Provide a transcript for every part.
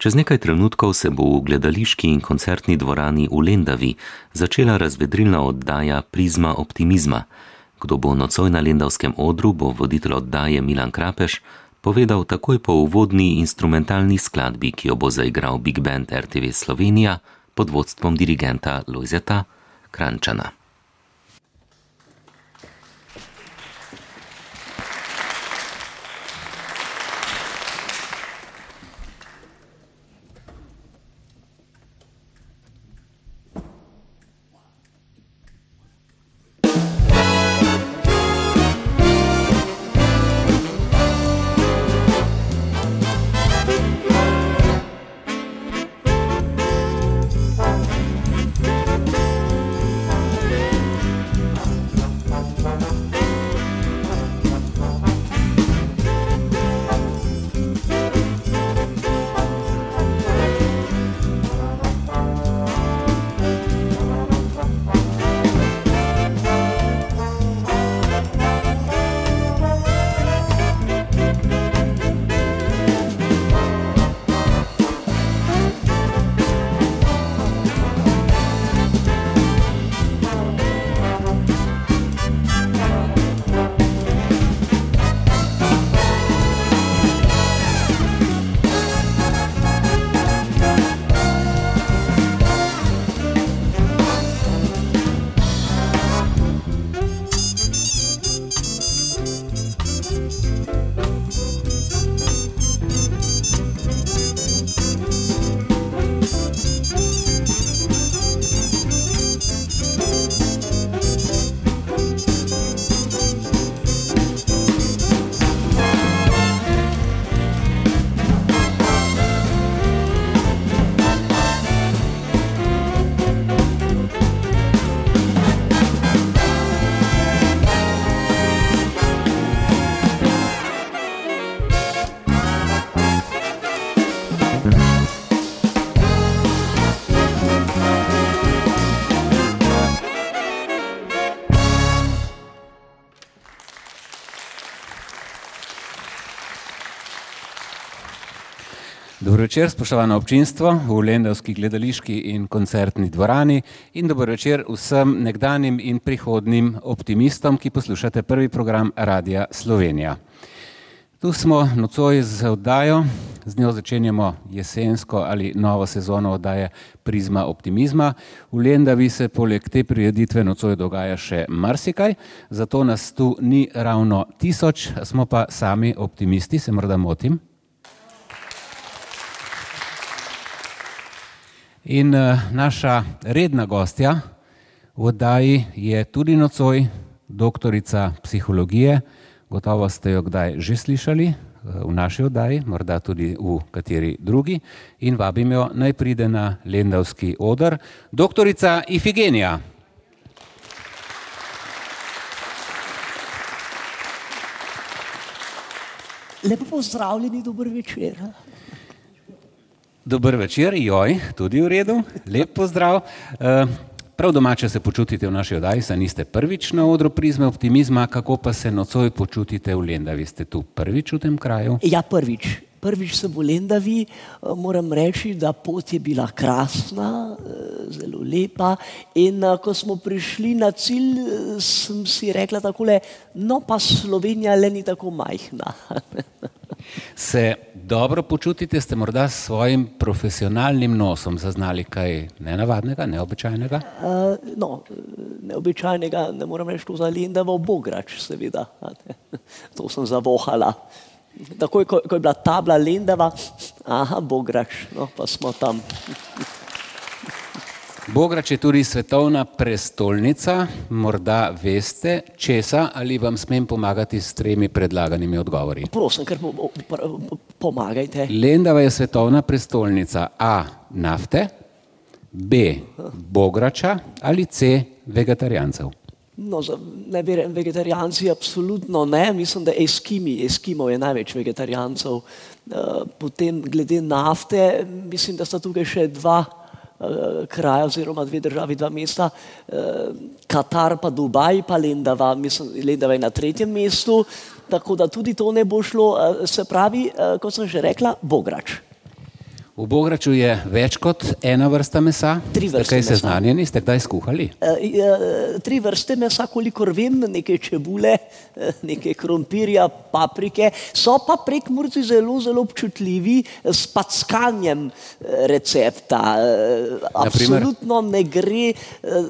Čez nekaj trenutkov se bo v gledališki in koncertni dvorani v Lendavi začela razvedrilna oddaja Prizma optimizma. Kdo bo nocoj na lendavskem odru, bo voditelj oddaje Milan Krapeš povedal takoj po uvodni instrumentalni skladbi, ki jo bo zaigral Big Band RTV Slovenija pod vodstvom dirigenta Lojzeta Krančana. Večer, spoštovano občinstvo v Lendavski gledališki in koncertni dvorani in dobro večer vsem nekdanjim in prihodnim optimistom, ki poslušate prvi program Radia Slovenija. Tu smo nocoj z oddajo, z njo začenjamo jesensko ali novo sezono oddaje Prizma optimizma. V Lendavi se poleg te prireditve nocoj dogaja še marsikaj, zato nas tu ni ravno tisoč, smo pa sami optimisti, se morda motim. In uh, naša redna gostja v oddaji je tudi nocoj doktorica psihologije. Gotovo ste jo kdaj že slišali uh, v naši oddaji, morda tudi v kateri drugi. In vabim jo naj pride na Lendavski odr. Doktorica Ifigenija. Lepo pozdravljeni, dober večer. Dober večer, joj, tudi v redu, lep pozdrav. Eh, prav domače se počutite v naši oddaji, saj niste prvič na odru prizme optimizma, kako pa se nocoj počutite v Lendavi? Ste tu prvič v tem kraju? Ja, prvič. Prvič sem v Lendavi, eh, moram reči, da pot je bila krasna, eh, zelo lepa. In ko smo prišli na cilj, sem si rekla takole, no pa Slovenija le ni tako majhna. Se dobro počutite, ste morda s svojim profesionalnim nosom zaznali kaj nenavadnega, neobičajnega? Uh, no, neobičajnega ne morem reči, to za Lindavo Bograč, seveda. To sem zavohala. Takoj, ko, ko je bila tabla Lindava, aha, Bograč, no pa smo tam. Bograč je tudi svetovna prestolnica, morda veste, česa ali vam smem pomagati s tremi predlaganimi odgovori. Prosim, ker pomagajte. Lendava je svetovna prestolnica A. nafte, B. Bograča ali C. vegetarijancev. No, za ne vem, vegetarijanci absolutno ne, mislim, da eskimi, eskimo je največ vegetarijancev. Eh, potem glede nafte, mislim, da sta tukaj še dva kraja oziroma dve državi, dva mesta, eh, Katar pa Dubaj, pa Lendava, mislim, Lendava je na tretjem mestu, tako da tudi to ne bo šlo, eh, se pravi, kot sem že rekla, Bograč. V Bograču je več kot ena vrsta mesa. Tri Ste vrste kaj mesa. seznanjeni, ste kdaj skuhali? Eh, eh, Tri vrste mesa, kolikor vem, nekaj čebule, eh, nekaj krompirja, paprike. So pa prek Murci zelo, zelo občutljivi s packanjem recepta. Absolutno ne gre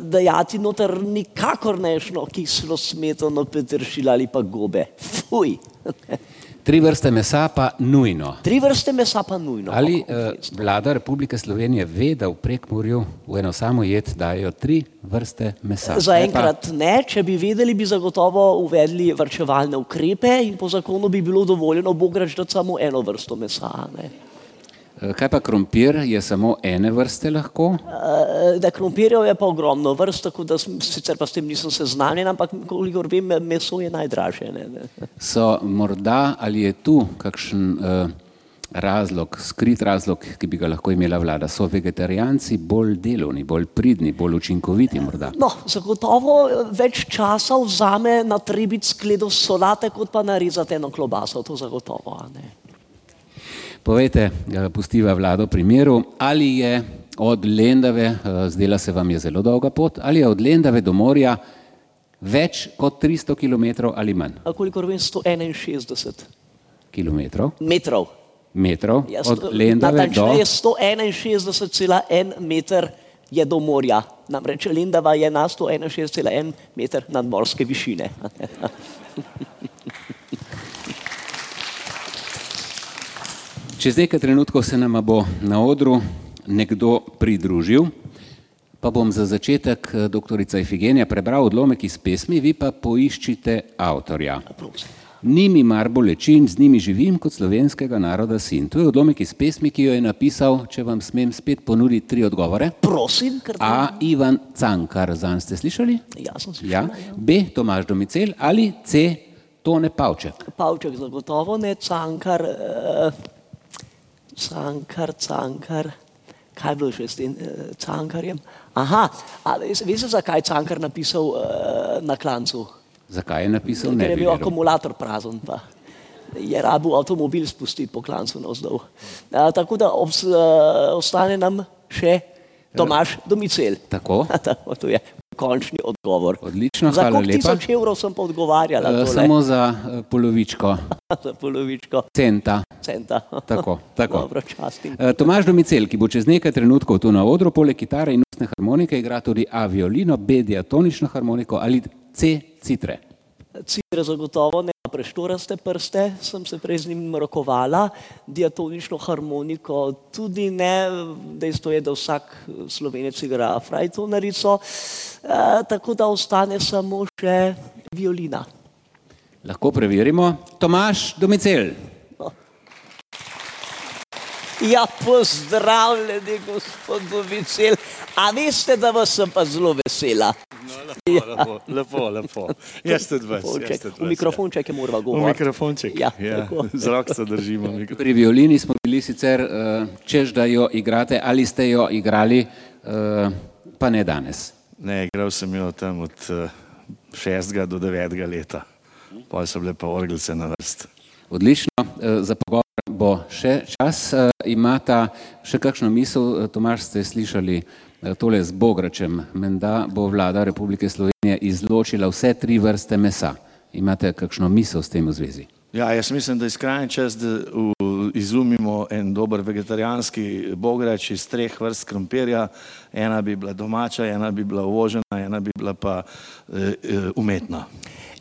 dajati noter nikakor nešno kislo smetano, peteršilj ali pa gobe. Fuj. Tri vrste mesa pa nujno. Tri vrste mesa pa nujno. Ali eh, vlada Republike Slovenije ve, da v Prekmurju v eno samo jed dajo tri vrste mesa? Zaenkrat ne, če bi vedeli, bi zagotovo uvedli varčevalne ukrepe in po zakonu bi bilo dovoljeno bograč dati samo eno vrsto mesa. Ne. Eh, Kaj pa krompir, je samo ene vrste lahko? Eh, Da krompirjev je pa ogromno vrst, tako da sicer pa s tem nisem seznanjen, ampak kolikor vem, meso je najdražje. Ne, ne. So morda ali je tu kakšen uh, razlog, skrit razlog, ki bi ga lahko imela vlada? So vegetarijanci bolj delovni, bolj pridni, bolj učinkoviti morda? No, zagotovo več časa vzame na trebic skledo solate, kot pa narezati eno klobaso, to zagotovo. Ne. Povejte, eh, pustiva vlado primeru, ali je od Lendave, eh, zdela se vam je zelo dolga pot, ali je od Lendave do morja več kot 300 km ali manj A kolikor vem, 161 km, metrov. metrov Ja, od Lendave do... Natančneje 161,1 meter je do morja. Namreč Lendava je na 161,1 meter nadmorske višine. Čez nekaj trenutkov se nam bo na odru nekdo pridružil, pa bom za začetek eh, doktorica Ifigenija prebral odlomek iz pesmi, vi pa poiščite avtorja. Ni mi mar bolečin, z njimi živim kot slovenskega naroda sin. To je odlomek iz pesmi, ki jo je napisal, če vam smem spet ponuditi tri odgovore. Prosim, ker A. Ivan Cankar, zanj ste slišali? ja, sem Ja. slišala. B. Tomaž Domicel ali C. Tone Pavček. Pavček zagotovo ne, cankar, uh, cankar, cankar. Kaj je bilo še s tem uh, cankarjem? Aha, a veste, zakaj je cankar napisal uh, na klancu? Zakaj je napisal? Ker Ne je bi bil akumulator prazen, pa je rabil avtomobil spustiti po klancu navzdol. A, tako da obs, uh, ostane nam še Tomaš Domicel. Tako. Tako, to je končni odgovor. Odlično, Za hvala lepa. tisoč evrov sem pa odgovarjala? Tole? Samo za eh, polovičko za polovičko centa. centa. Tako, tako. Dobro, častim. Eh, Tomaž Domicel, ki bo čez nekaj trenutkov tu na odru, poleg kitare in ustne harmonike, igra tudi A violino, B diatonično harmoniko ali C citre. Citre zagotovo ne, preštoraste prste, sem se prej z njim rokovala, diatonično harmoniko tudi ne, dejstvo je, da vsak slovenec igra frajtonarico, eh, tako da ostane samo še violina. Lahko preverimo. Tomaž Domicel. Ja, pozdravljeni, gospod Domicel. A veste, da vas sem pa zelo vesela. Lepo, lepo, lepo. Jaz tudi vas. V vas, mikrofonček je morala ja. V govoriti. mikrofonček. Ja, ja. tako. Z rok se držimo. Pri violini smo bili sicer, uh, čež da jo igrate ali ste jo igrali, uh, pa ne danes. Ne, igral sem jo tam od eh, šestega do devetega leta. Pa so bile pa orgelce na vrst. Odlično, eh, za pogovor bo še čas. Eh, Imata še kakšno misel, eh, Tomaž ste slišali eh, tole z Bogračem. Menda bo vlada Republike Slovenije izločila vse tri vrste mesa. Imate kakšno misel s tem v zvezi? Ja, jaz mislim, da je skrajni čas, da izumimo en dober vegetarijanski bograč iz treh vrst krompirja. Ena bi bila domača, ena bi bila uvožena, ena bi bila pa eh, eh, umetna.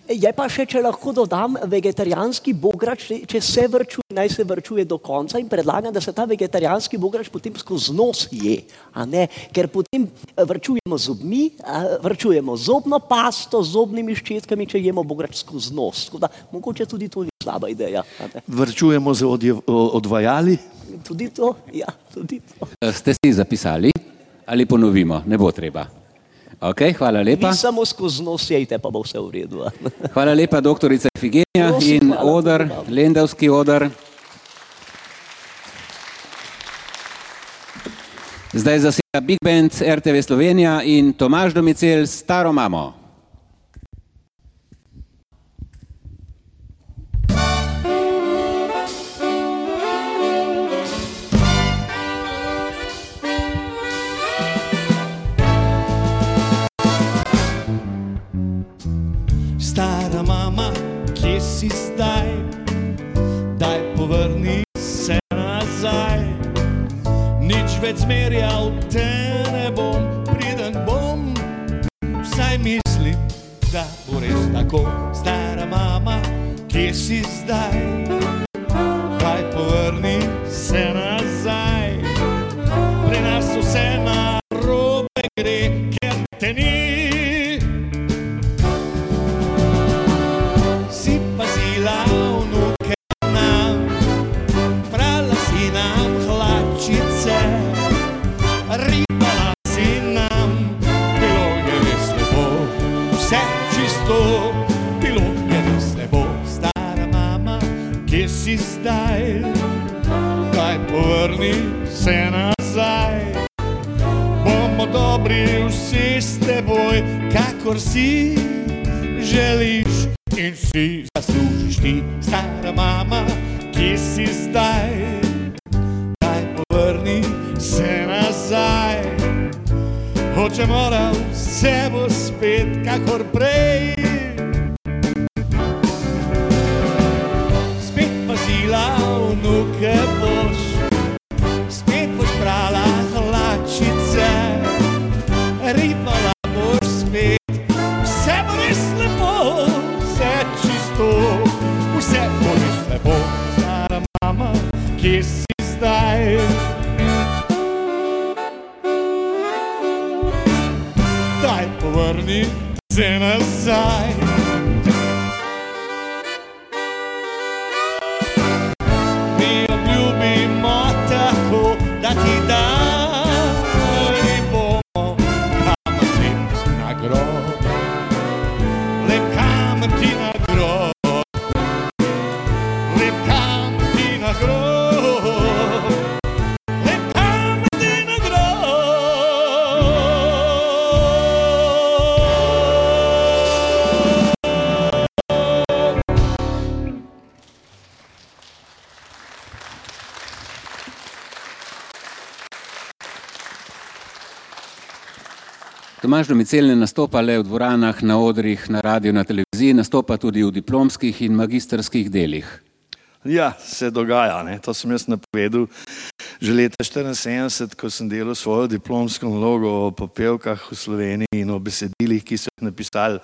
Je pa še, če lahko dodam, vegetarijanski bograč, če- se vrčuje, naj se vrčuje do konca in predlagam, da se ta vegetarijanski bograč potem skozi nos je, a ne, ker potem eh, vrčujemo zobmi, vrčujemo zobno pasto zobnimi ščetkami, če jemo bograč skozi nos. Tako da mogoče tudi to ni slaba ideja. a ne. Vrčujemo z odje- o- odvajali. Tudi to, ja, tudi to. Eh, Ste si zapisali ali ponovimo? Ne bo treba. Ok, hvala lepa. Vi samo skozi nos jejte, pa bo vse v redu. Hvala lepa, doktorica Figenija Prosim, in hvala. odr, Lendavski odr. Zdaj zaseda Big Band RTV Slovenija in Tomaž Domicel staro mamo. Več zmerjal te ne bom, priden bom, vsaj mislim, da bo res tako. Stara mama, kje si zdaj, si želiš in si zaslužiš ti, stara mama, kje si zdaj? Daj povrni se nazaj. Hočemo, da vse bo spet, kakor prej. Tomaž Domicel ne nastopa le v dvoranah, na odrih, na radiju, na televiziji, nastopa tudi v diplomskih in magistrskih delih. Ja, se dogaja. Ne? To sem jaz napovedal že leta 1974, ko sem delal svojo diplomsko nalogo o popevkah v Sloveniji in o besedilih, ki so jih napisali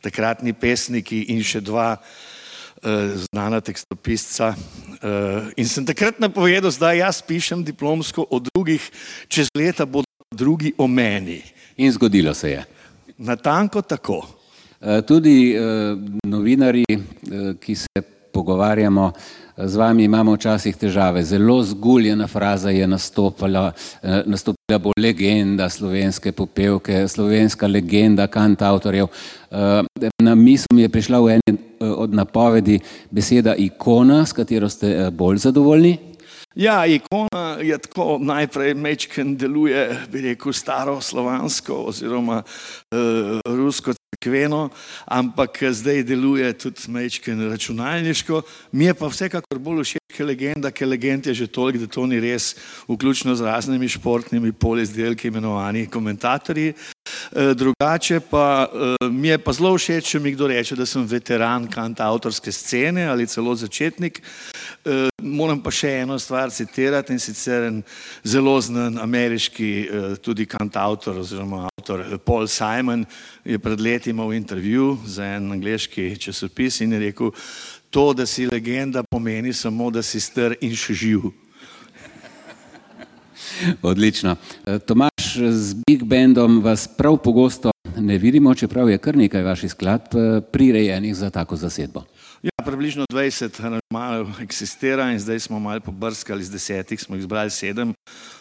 takratni pesniki in še dva uh, znana tekstopisca. Uh, in sem takrat napovedal, da jaz pišem diplomsko o drugih, čez leta bodo drugi o meni. In zgodilo se je. Natanko tako. Eh, Tudi eh, novinari, eh, ki se pogovarjamo z vami, imamo včasih težave. Zelo zguljena fraza je nastopila, nastopila bo legenda slovenske popevke, slovenska legenda kantautorjev. Na misel mi je prišla v eni od napovedi beseda ikona, s katero ste bolj zadovoljni. Ja, ikona je tako najprej mečken deluje, bi rekel, staro slovansko oziroma uh, rusko cerkveno, ampak zdaj deluje tudi mečken računalniško. Mi je pa vsekakor bolj všeč legenda, ker legend je že toliko, da to ni res, vključno z raznimi športnimi polizdelki imenovani komentatorji. Uh, drugače pa uh, mi je pa zelo všeč, če mi kdo reče, da sem veteran kantautorske scene ali celo začetnik. Uh, moram pa še eno stvar citirati in sicer en zelo znan ameriški uh, tudi kantautor oziroma avtor eh, Paul Simon je pred leti imel intervju za en angliški časopis in je rekel, to, da si legenda, pomeni samo, da si star in še živ. Odlično. Eh, Tomaž, z Big Bandom vas prav pogosto ne vidimo, čeprav je kar nekaj vaših skladb eh, prirejenih za tako zasedbo. Približno 20 aranžmajev eksistira in zdaj smo malo pobrskali z desetih, smo jih zbrali sedem,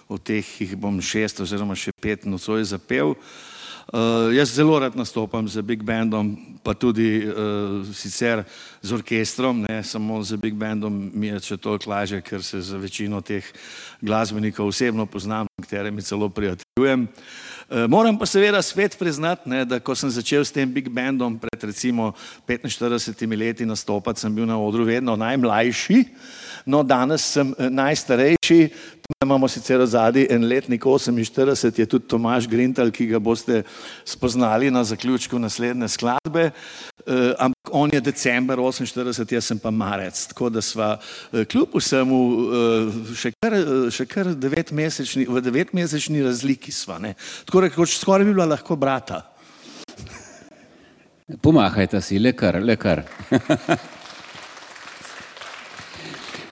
od teh jih bom šest oziroma še pet nocoj zapel. Uh, jaz zelo rad nastopam z Big Bandom, pa tudi uh, sicer z orkestrom, ne samo z Big Bandom, mi je še toliko lažje, ker se z večino teh glasbenikov osebno poznam, katerimi celo prijateljujem. Uh, moram pa seveda spet priznati, ne, da ko sem začel s tem Big Bandom pred recimo 45 leti nastopati, sem bil na odru vedno najmlajši, no danes sem eh, najstarejši, imamo sicer zadnji en letnik 48, je tudi Tomaš Grintal, ki ga boste spoznali na zaključku naslednje skladbe. Uh, ampak on je december 48, jaz sem pa marec, tako da sva uh, kljub vsemu uh, še kar, še kar devetmesečni, v devetmesečni razliki sva. Ne? Tako da skoraj bi bila lahko brata. Pomahajte si, lekar, lekar.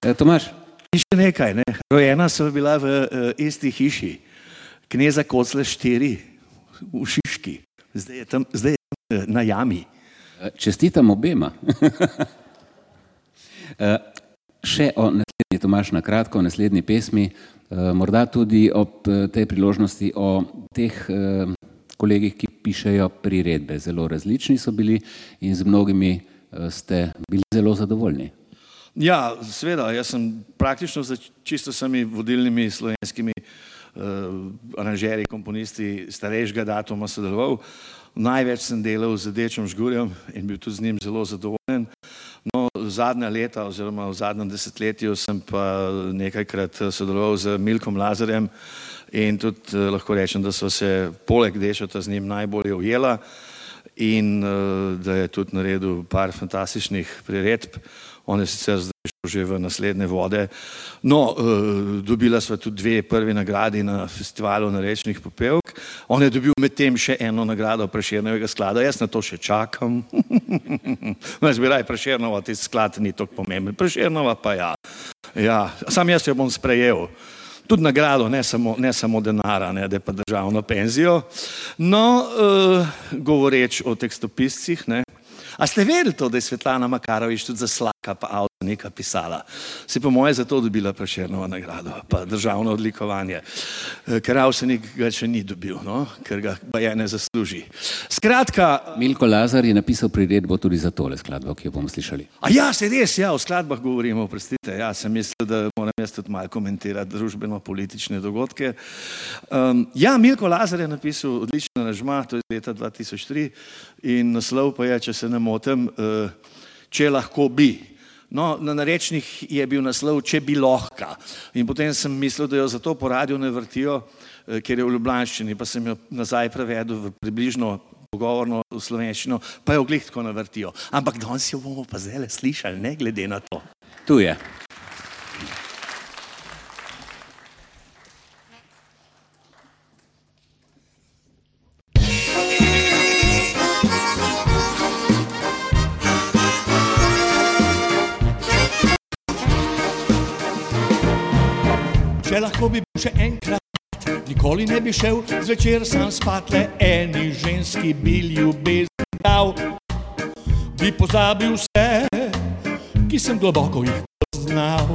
Tomaš? In še nekaj, ne? rojena so bila v uh, isti hiši, kneza Kocle štiri v Šiški, zdaj je tam, zdaj je tam uh, na jami. Čestitam obema. Eh, še o naslednji, Tomaš, na kratko, o naslednji pesmi, eh, morda tudi ob eh, tej priložnosti o teh kolegih, ki pišejo priredbe. Zelo različni so bili in z mnogimi ste bili zelo zadovoljni. Ja, sveda, jaz sem praktično za čisto sami vodilnimi slovenskimi uh, aranžeri, komponisti starejšega datuma sodeloval. Največ sem delal z Dečom Žgurjem in bil tudi z njim zelo zadovoljen. No, zadnja leta oziroma v zadnjem desetletju sem pa nekajkrat sodeloval z Milkom Lazarjem in tudi eh, lahko rečem, da so se poleg Dečota z njim najbolje ujela in eh, da je tudi naredil par fantastičnih priredb. On je sicer zdaj že v naslednje vode. No, uh, dobila sva tudi dve prvi nagradi na festivalu narečnih popevk. On je dobil medtem še eno nagrado Prešernovega sklada, jaz na to še čakam. Jaz bi raj Prešernova, ti sklad ni tako pomemben. Prešernova pa ja. ja. Sam jaz jo bom sprejel. Tudi nagrado, ne samo, ne samo denara, ne, da je pa državno penzijo. No, uh, govoreč o tekstopiscih, ne, A ste vedeli to, da je Svetlana Makarovič tudi za slaka pa avto nekaj pisala? Se po moje zato dobila Prešernova nagrado, pa državno odlikovanje. Eh, ker Avsenik ga še ni dobil, no? ker ga pa je ne zasluži. Skratka. Milko Lazar je napisal priredbo tudi za tole skladbo, ki jo bomo slišali. A ja, se res, ja, o skladbah govorimo, prostite. Ja, sem mislil, da moram jaz tudi malo komentirati družbeno-politične dogodke. Um, ja, Milko Lazar je napisal odlično nažma, to je leta 2003 in naslov pa je, če se ne motim, eh, če lahko bi. No, na narečnih je bil naslov, če bi lahko. In potem sem mislil, da jo zato po radiju ne vrtijo, eh, ker je v Ljubljanščini, pa sem jo nazaj prevedel v približno pogovorno v slovenščino, pa jo glih tako navrtijo. Ampak danes jo bomo pa zdaj slišali, ne glede na to. Tu je. Lahko bi bil še enkrat, nikoli ne bi šel zvečer sam spat, le eni ženski bi ljubezen dal. Bi pozabil vse, ki sem globoko jih poznal.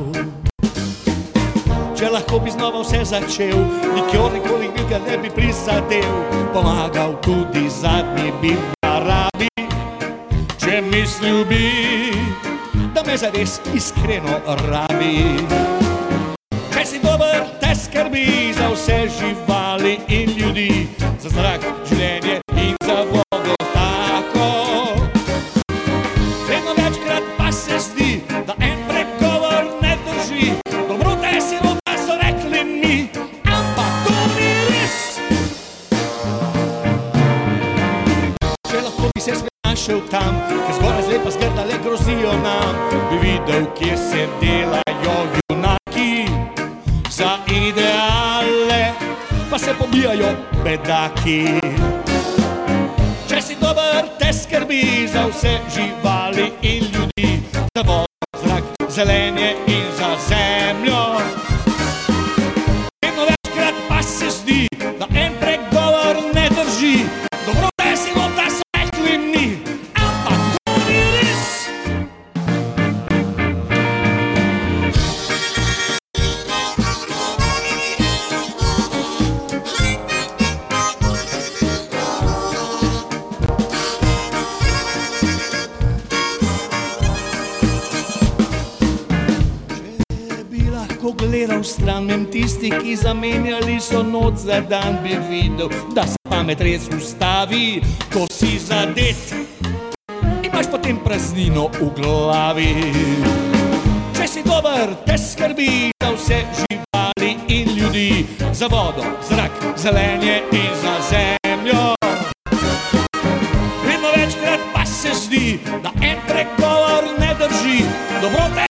Če lahko bi znova vse začel, nikoli nikoli ga ne bi prizadel, pomagal tudi zadnji bi narabi. Če mislil bi, da me zares iskreno rabi si dober, te skrbi za vse živali in ljudi, za zrak, življenje in za vodo tako. Vedno večkrat pa se zdi, da en pregovor ne drži, dobro te si voda so rekli mi, ampak to ni res. Če lahko bi se svet našel tam, ker zgoraj zlepa zgrda le grozijo nam, bi videl, kje se delajo junaki pobijajo bedaki. Če si dober, te skrbi za vse živali in ljudi, za vodo, zrak, zelenje ki zamenjali so noč za dan, bi videl, da se pamet res ustavi, ko si zadet. Imaš potem praznino v glavi. Če si dober, te skrbi za vse živali in ljudi, za vodo, zrak, zelenje in za zemljo. Vedno večkrat pa se zdi, da en pregovor ne drži. Dobrota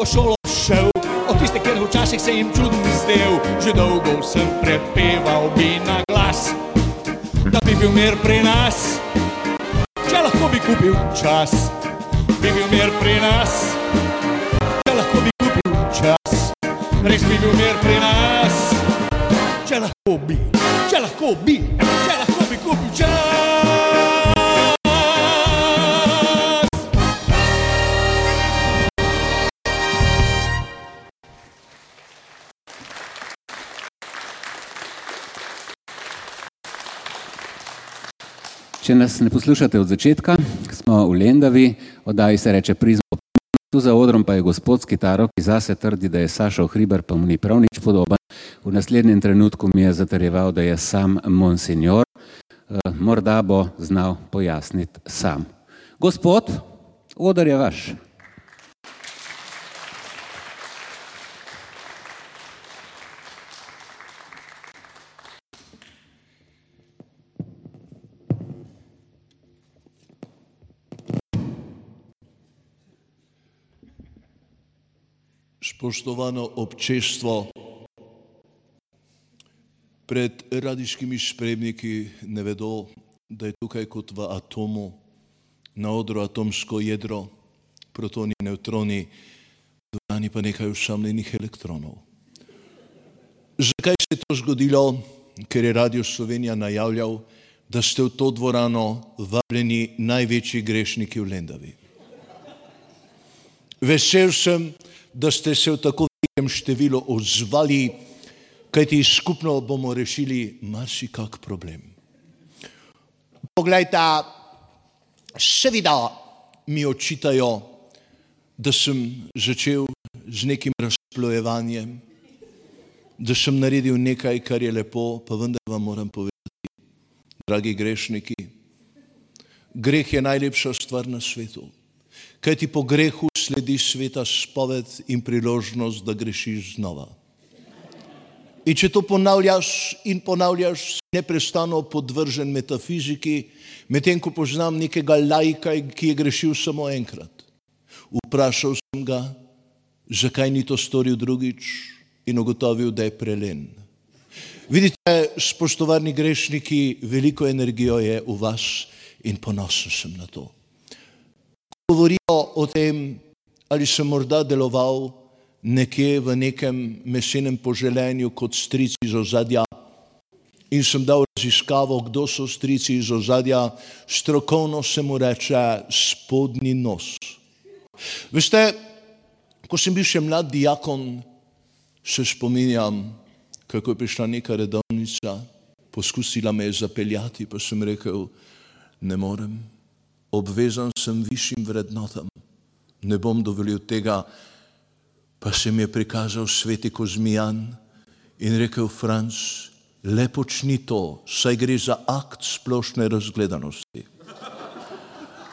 drugo šolo šel, od tiste, ker včasih se jim čudn zdel, že dolgo sem prepeval bi na glas, da bi bil mir pri nas, če lahko bi kupil čas, bi bil mir pri nas, če lahko bi kupil čas, res bi bil mir pri nas, če lahko bi, če lahko bi, Če nas ne poslušate od začetka, smo v Lendavi, oddaji se reče Prizmo. Tu za odrom pa je gospod s kitaro, ki zase trdi, da je Sašo Hriber, pa mu ni prav nič podoben. V naslednjem trenutku mi je zatrjeval, da je sam monsignor. Eh, Morda bo znal pojasniti sam. Gospod, odr je vaš. Spoštovano občestvo, pred radiškimi spremniki ne vedo, da je tukaj kot v atomu, na odru atomsko jedro, protoni, nevtroni, dvorani pa nekaj usamljenih elektronov. Zakaj se je to zgodilo? Ker je Radio Slovenija najavljal, da ste v to dvorano vabljeni največji grešniki v Lendavi. Vesel sem, da ste se v tako velikem številu odzvali, kajti skupno bomo rešili marsikak problem. Poglejte, seveda mi očitajo, da sem začel z nekim razplojevanjem, da sem naredil nekaj, kar je lepo, pa vendar vam moram povedati, dragi grešniki, greh je najlepša stvar na svetu. Kaj ti po grehu sledi sveta spoved in priložnost, da grešiš znova. In če to ponavljaš in ponavljaš, si neprestano podvržen metafiziki, medtem ko poznam nekega lajka, ki je grešil samo enkrat. Vprašal sem ga, zakaj ni to storil drugič in ugotovil, da je prelen. Vidite, spoštovani grešniki, veliko energijo je v vas in ponosen sem na to govorijo o tem, ali sem morda deloval nekje v nekem mesenem poželenju kot stric iz ozadja? In sem dal raziskavo, kdo so strici iz ozadja, strokovno se mu reče spodnji nos. Veste, ko sem bil še mlad diakon, se spominjam, kako je prišla neka redovnica, poskusila me je zapeljati, pa sem rekel, ne morem obvezan sem višjim vrednotam, ne bom dovolil tega, pa se mi je prikazal sveti Kozmijan in rekel Franc, le počni to, saj gre za akt splošne razgledanosti.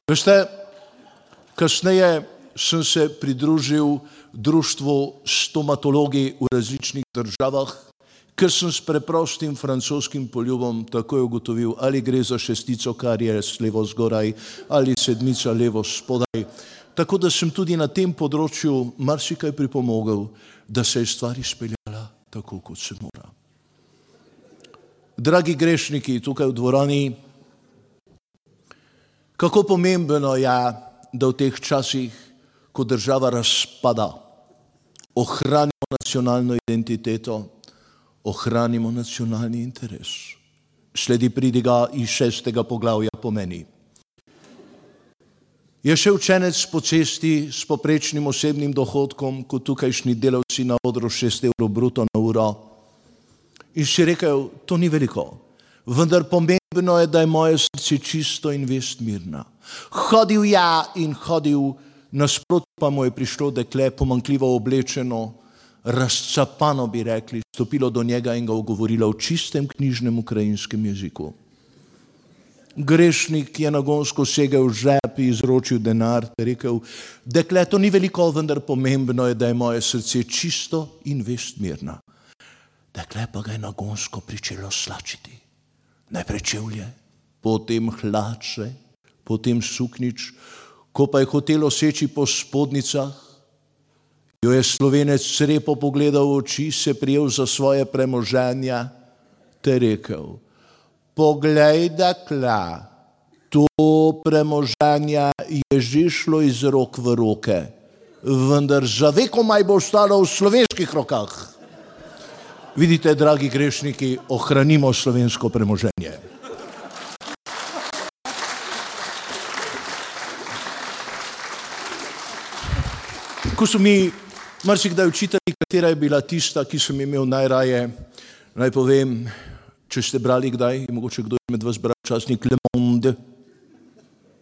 Veste, kasneje sem se pridružil društvu stomatologi v različnih državah, ker sem s preprostim francoskim poljubom takoj ugotovil, ali gre za šestico, kar je levo zgoraj, ali sedmica levo spodaj. Tako da sem tudi na tem področju marsikaj pripomogel, da se je stvar izpeljala tako, kot se mora. Dragi grešniki tukaj v dvorani, kako pomembno je, da v teh časih, ko država razpada, ohranimo nacionalno identiteto, ohranimo nacionalni interes. Sledi pridiga iz šestega poglavja pomeni. Je še učenec po cesti s poprečnim osebnim dohodkom, kot tukajšnji delavci na odru 6 evrov bruto na uro. In si rekel, to ni veliko, vendar pomembno je, da je moje srce čisto in vest mirna. Hodil ja in hodil, nasprot pa mu je prišlo dekle pomankljivo oblečeno, razcapano bi rekli, stopilo do njega in ga ogovorilo v čistem knjižnem ukrajinskem jeziku. Grešnik je nagonsko segel v žep in izročil denar ter rekel, dekle, to ni veliko, vendar pomembno je, da je moje srce čisto in vest mirna. Dekle pa ga je nagonsko pričelo slačiti. Najprej čevlje, potem hlače, potem suknič, ko pa je hotelo seči po spodnicah, Jo je slovenec srepo pogledal v oči, se prijel za svoje premoženja, te rekel, poglej, da kla, to premoženja je že šlo iz rok v roke, vendar za veko maj bo ostalo v slovenskih rokah. Vidite, dragi grešniki, ohranimo slovensko premoženje. Ko so mi marsikdaj učitelji, katera je bila tista, ki sem imel najraje, naj povem, če ste brali kdaj, mogoče kdo izmed vas bral časnik Le Monde,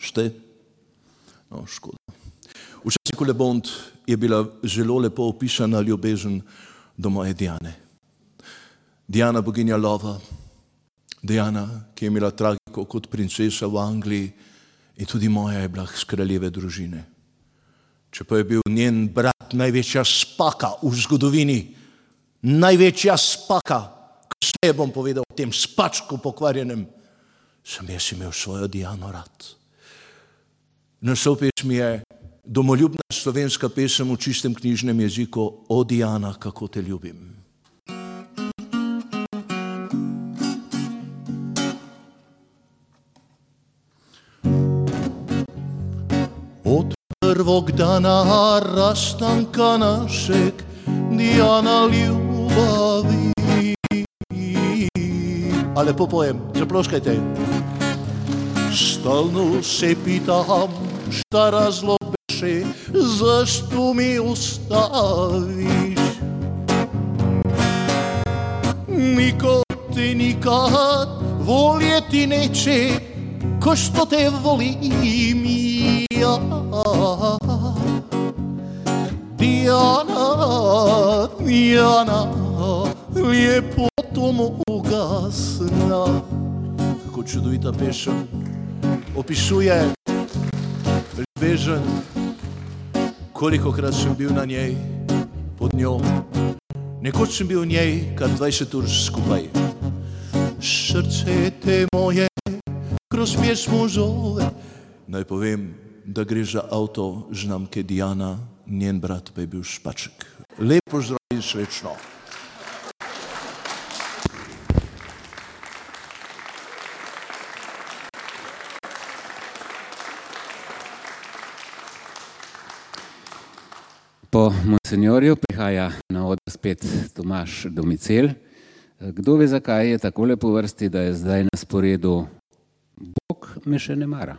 ste? No, škoda. V časniku Le Monde je bila zelo lepo opisana ljubezen do moje Diane. Diana, boginja lova, Diana, ki je imela tragiko kot princesa v Angliji in tudi moja je bila z kraljeve družine. Če pa je bil njen brat največja spaka v zgodovini, največja spaka, kasneje bom povedal o tem spačku pokvarjenem, sem jaz imel svojo Diano rad. Naslov pesmi je domoljubna slovenska pesem v čistem knjižnem jeziku O Diana, kako te ljubim. Od prvog dana rastanka našeg Diana ljubavi. A lepo pojem, zaploskajte. Stalno se pitam, šta razlog beše, zašto mi ostaviš? Niko te nikad voljeti neće, ko što te volim ja. Diana, Diana, ljepoto moga sna. Kako čudovita pesem opisuje ljubezen, koliko krat sem bil na njej, pod njo. Nekoč sem bil v njej kar 20 ur skupaj. Srce te moje, kroz pjesmu zove. Naj povem, da gre za avto znamke Diana, njen brat pa je bil Špaček. Lepo zdrav in srečno. Po monsenjorju prihaja na odr spet Tomaš Domicel. Kdo ve, zakaj je tako lepo vrsti, da je zdaj na sporedu Bog me še ne mara.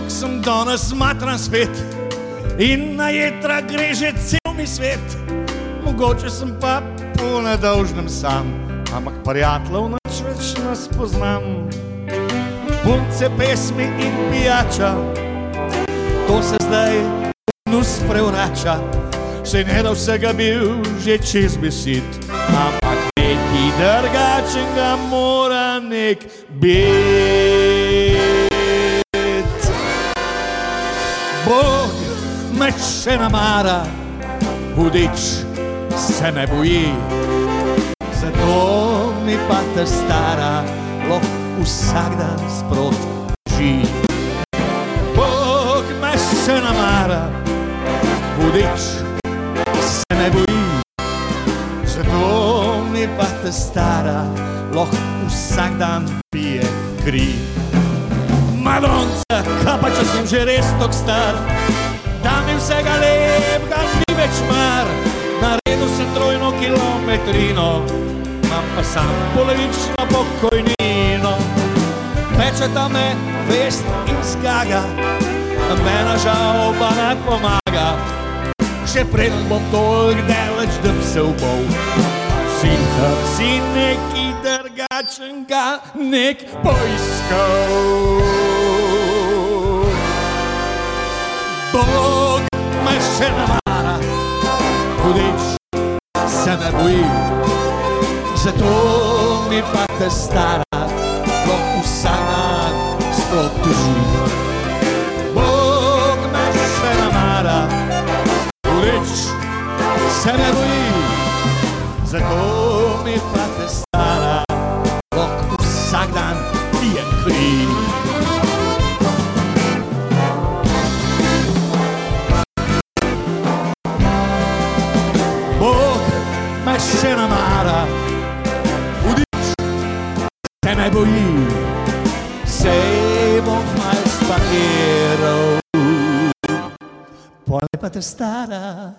Koliko sem danes smatran spet in na jedra gre že cel mi svet. Mogoče sem pa po nedolžnem sam, ampak prijateljev nič več ne spoznam. Punce, pesmi in pijača, to se zdaj nus prevrača. Se ne da vsega bil že čez besid, ampak neki drugačnega mora nek biti. Bog me še namara, hudič se me boji. Zato mi pa ta stara lahko vsak dan sproti. Bog me še namara, hudič se me boji. Zato mi pa ta stara lahko vsak dan pije kri. Madonca, kaj pa če sem že res tok star, da mi vsega lepega ni več mar. Naredil sem trojno kilometrino, imam pa sam polovično pokojnino. Pečeta me vest in skaga, mena žal pa ne pomaga. Še preden bom toliko daleč, da bi se ubol. Si, si neki drugačnega, nek poiskal. Bog me še namara, hudič se ne boji, zato mi pa te stara, sploh vsak dan sploh teži. Bog me še namara, hudič se ne boji, zato mi pa te stara, sploh vsak dan pijem kri. Bog me še namara, hudič se ne boji, sej bom mal spakiral. Pole pa te stara,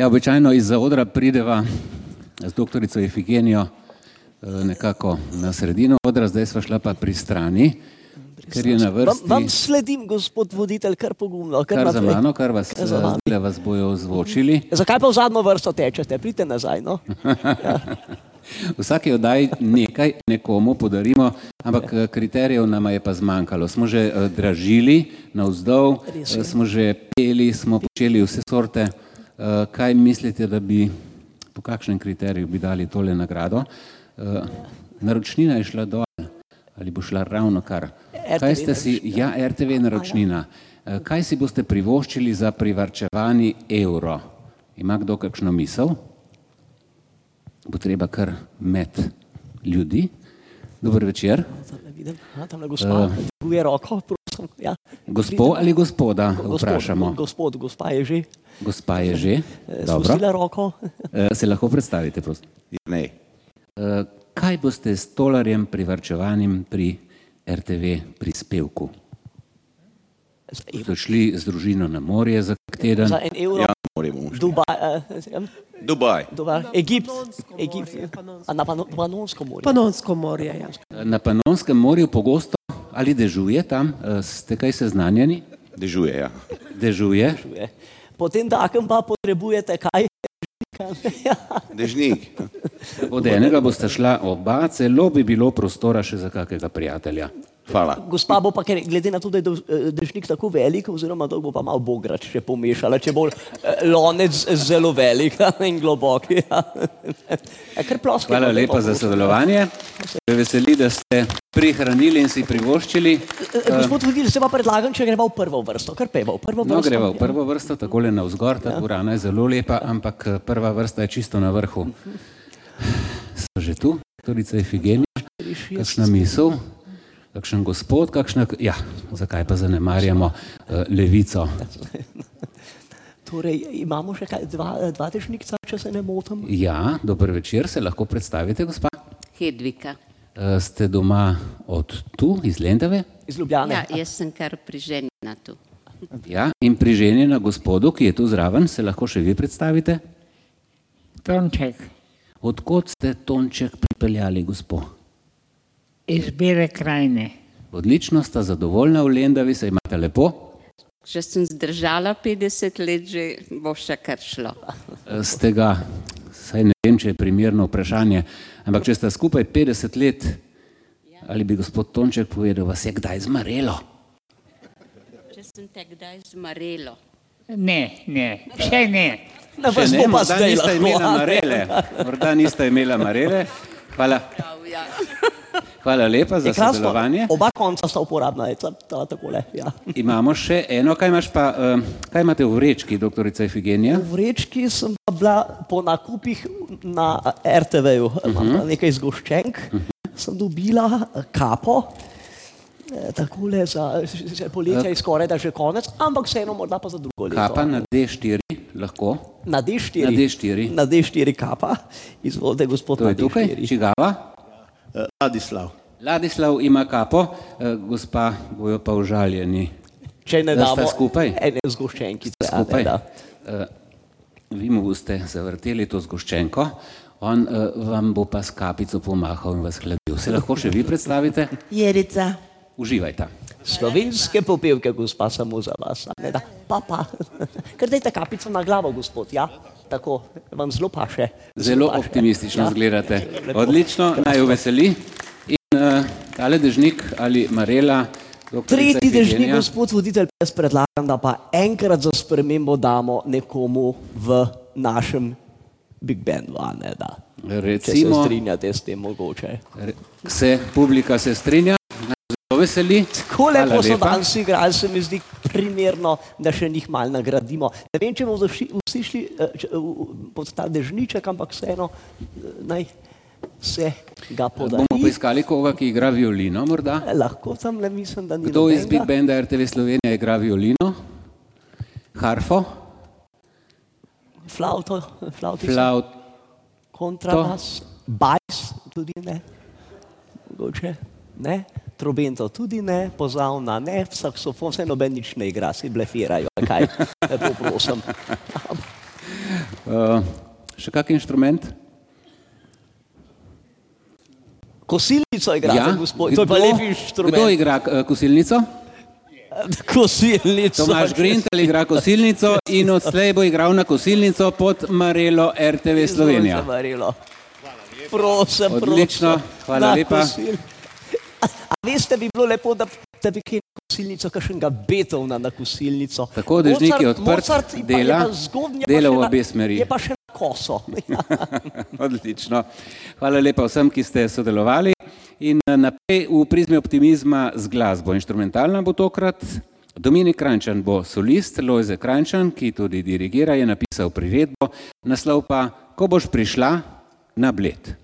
Ja, običajno iz odra prideva z doktorico Efigenijo eh, nekako na sredino odra, zdaj sva šla pa pri strani, ker je na Vam, vam vrsti sledim, gospod voditelj, kar pogumno. Kar kar za mano, kar vas, Kar za vas bojo ozvočili. Zakaj pa v zadnjo vrsto tečete? Pridite nazaj. No? V vsaki oddaji nekaj nekomu podarimo, ampak eh, kriterijev nam je pa zmanjkalo. Smo že eh, dražili navzdol, smo že peli, smo počeli vse sorte. Eh, Kaj mislite, da bi, po kakšnem kriteriju bi dali tole nagrado? Eh, Naročnina je šla dol ali bo šla ravno kar? Kaj ste si, ja, RTV naročnina. Eh, Kaj si boste privoščili za privarčevani evro? Ima kdo kakšno misel? bo treba kar med ljudi. Dober večer. Tamle vidim, a, tamle gospa, dviguje roko. Ja. Gospo ali gospoda Gospod, vprašamo? Gospod, gospa je že Gospa je že. eh, Dobro. spustila roko. Eh, Se lahko predstavite, prosim. Ne. Eh, Kaj boste s tolarjem privarčevanim pri RTV prispevku? Ste šli z družino na morje za teden? za en evro. Ja, moramo šli. Dubaj, eh, Dubaj. Dubaj, Egipt, Egipt, na Pano- Panonsko morje. Panonsko morje. Ja. Na Panonskem morju pogosto ali dežuje tam? Eh, Ste kaj seznanjeni? Dežuje, ja. Dežuje. Potem takem pa potrebujete kaj? Dežnik. Od enega boste šla oba, celo bi bilo prostora še za kakega prijatelja. Hvala. Gospa bo pa, ker glede na to, da je eh, dežnik tako velik, oziroma da bo pa malo bograč še pomešala, če bo eh, lonec zelo velik in globok. Ja. Ja, ploskaj Hvala pa lepa za sodelovanje. Me veseli, da ste prihranili in si privoščili. Eh, Gospod voditelj, se pa predlagam, če greva v prvo vrsto, kar peva v prvo vrsto. No, greva v prvo vrsto, takole navzgor, ta dvorana je zelo lepa, ampak prva vrsta je čisto na vrhu. So že tu, doktorica Efigenija, kakšna misel, kakšen gospod, kakšna, ja, zakaj pa zanemarjamo uh, levico? Torej, imamo še kaj, dva, eh, dva dežnikca, če se ne motim. Ja, dober večer, se lahko predstavite, gospa? Hedvika. Uh, ste doma od tu, iz Lendave? Iz Ljubljane. Ja, jaz sem kar priženjena tu. Ja, in priženjena gospodu, ki je tu zraven, se lahko še vi predstavite? Tonček Odkot ste Tonček pripeljali, gospod? Iz Bele krajine. Odlično, sta zadovoljna v Lendavi, se imate lepo. Že sem zdržala 50 let, že bo še kar šlo. Ste ga, saj ne vem, če je primerno vprašanje, ampak če ste skupaj 50 let, ali bi gospod Tonček povedal, vas je kdaj zmarelo? Če sem te kdaj zmarelo. Ne, ne, še ne. Na vas ne, bo pa zdaj niste lahko. imela marele. Morda niste imela marele. Hvala, Prav, ja. Hvala lepa za Je krasno. sodelovanje. Oba konca sta uporabna, je ta, ta takole. Ja. Imamo še eno, kaj, pa, kaj imate v vrečki, doktorica Efigenija? V vrečki sem pa bila po nakupih na RTV-ju, uh Mhm. -huh. nekaj zgoščenk, uh -huh. sem dobila eh, kapo, eh, takole za poletje je skoraj da že konec, ampak vseeno morda pa za drugo leto. Kapa na D4, lahko. Na D4. Na D4. Na D4 kapa. Izvolite, gospod To je tukaj, D4. čigava? Eh, Ladislav. Ladislav ima kapo, eh, gospa bojo pa užaljeni. Če ne Da damo skupaj? ene zgoščenkice. a ne, Skupaj. da. Eh, Vi mu boste zavrteli to zgoščenko, on vam bo pa s kapico pomahal in vas hladil. Se lahko še vi predstavite? Jerica. Uživajte. Slovenske popevke, gospa, samo za vas. a Ne, da. Pa, pa. Ker dajte kapico na glavo, gospod, ja? Tako, vam zelo paše. Zelo paše. optimistično Ja. izgledate. Lepo. Odlično, naj jo veseli. In uh, tale dežnik ali Marela, Tretji dežnik, gospod voditelj, jaz predlagam, da pa enkrat za spremembo damo nekomu v našem Big Bandu, a ne da. Če se Recimo, strinjate s tem mogoče. re- se publika se strinja, jo zelo veseli. Tako lepo so danes igrali, se mi zdi primerno, da še njih malo nagradimo. Ne vem, če bomo vsi, vsi šli eh, če, v- v- pod ta dežniček, ampak vseeno eh, naj se ga podari. Bomo poiskali koga, ki igra violino morda. Eh, Lahko tam le mislim, da ni Kdo iz Big. Banda RTV Slovenija igra violino? Harfo? Flauto, flauti, Flaut, kontrabas, bajs tudi ne, mogoče ne, trobento tudi ne, pozavna ne, saksofon, vse noben nič ne igra, si blefirajo, kaj, lepo prosim. uh, še kak inštrument? Kosilnico igrate, ja? gospod, to je pa lep inštrument. Kdo igra uh, kosilnico? Kosilnico. Tomaš Grintel igra kosilnico in odslej bo igral na kosilnico pod Marelo RTV Slovenija. Izvolite, Marilo. Prosim, Odlično, prosim. hvala Na lepa. kosil- A, a veste, bi bilo lepo, da, da bi kaj kosilnico, kakšnega Beethovna na kosilnico. Tako, dežnik je Mozart- odprt, Mozart je pa- dela, dela v obe smeri. Je pa še na koso. Odlično. Hvala lepa vsem, ki ste sodelovali. In eh, naprej v prizmi optimizma z glasbo. Inštrumentalna bo tokrat. Dominik Krančan bo solist, Lojze Krančan, ki tudi dirigira, je napisal priredbo, naslov pa Ko boš prišla na bled.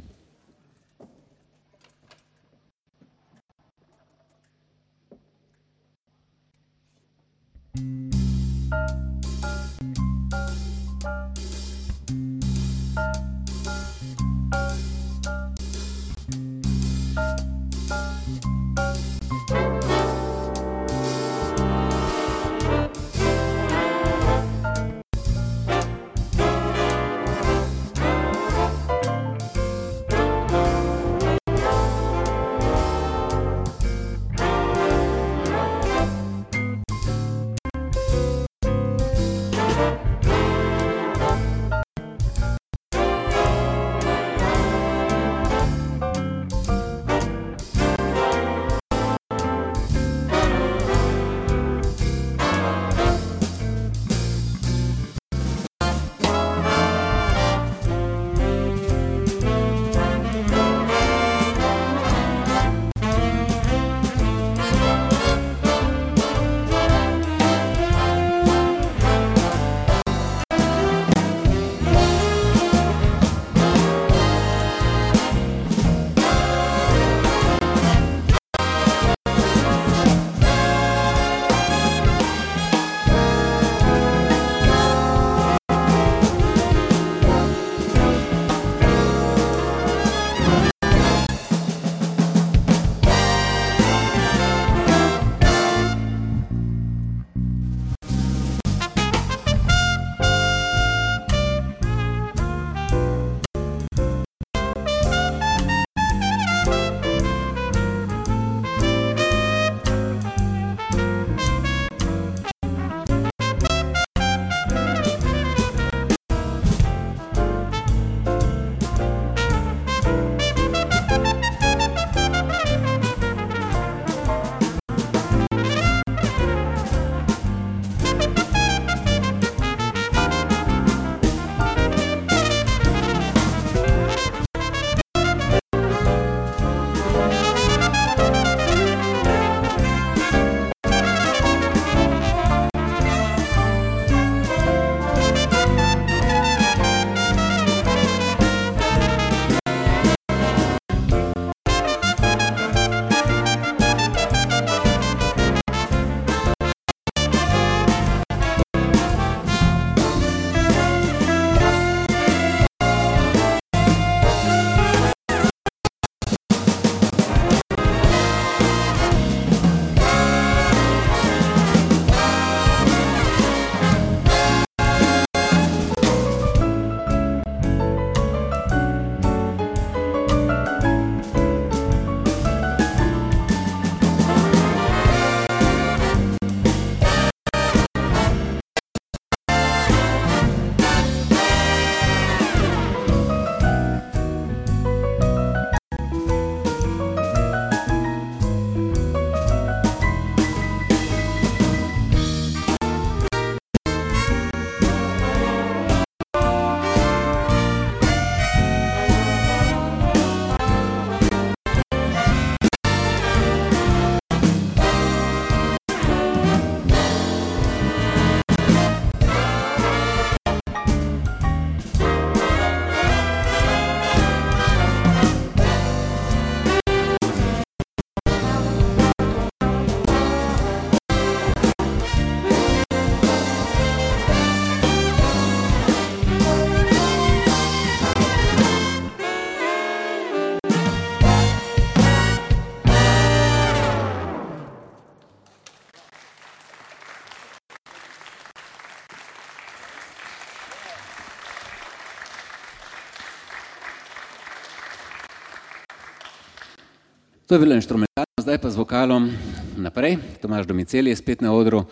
To je bilo inštrumentalno, zdaj pa z vokalom naprej. Tomaž Domiceli je spet na odru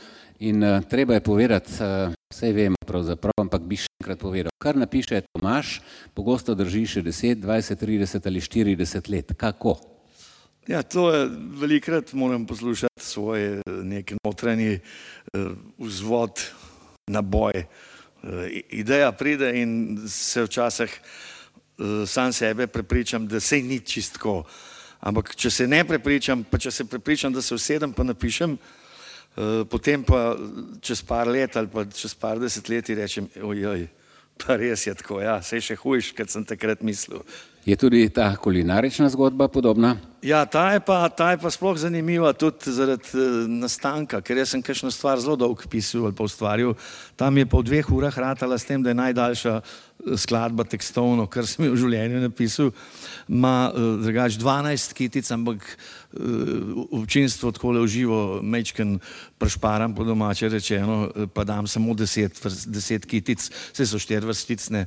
in uh, treba je povedati, uh, vse vemo pravzaprav, ampak bi še enkrat povedal. Kar napiše Tomaž, pogosto drži še 10, 20, 30 ali 40 let. Kako? Ja, to je velikrat moram poslušati svoj nek notranji uh, vzvod na boj. Uh, ideja pride in se včasih uh, sam sebe prepričam, da se ni čistko. Ampak, če se ne prepričam, pa če se prepričam, da se usedem, pa napišem, uh, potem pa čez par let ali pa čez par desetletij rečem, ojoj, pa res je tako, ja, se je še hujš, kot sem takrat mislil. Je tudi ta kulinarična zgodba podobna? Ja, ta je pa, ta je pa sploh zanimiva tudi zaradi uh, nastanka, ker jaz sem kakšno stvar zelo dolgo pisal ali pa ustvaril. Tam je pa v dveh urah ratala s tem, da je najdaljša skladba tekstovno, kar sem v življenju napisal, ima uh, drugač 12 kitic, ampak uh, občinstvo tako le uživo, mečken prešparam po domače rečeno, pa dam samo 10, 10 kitic, vse so štiri vrsticne,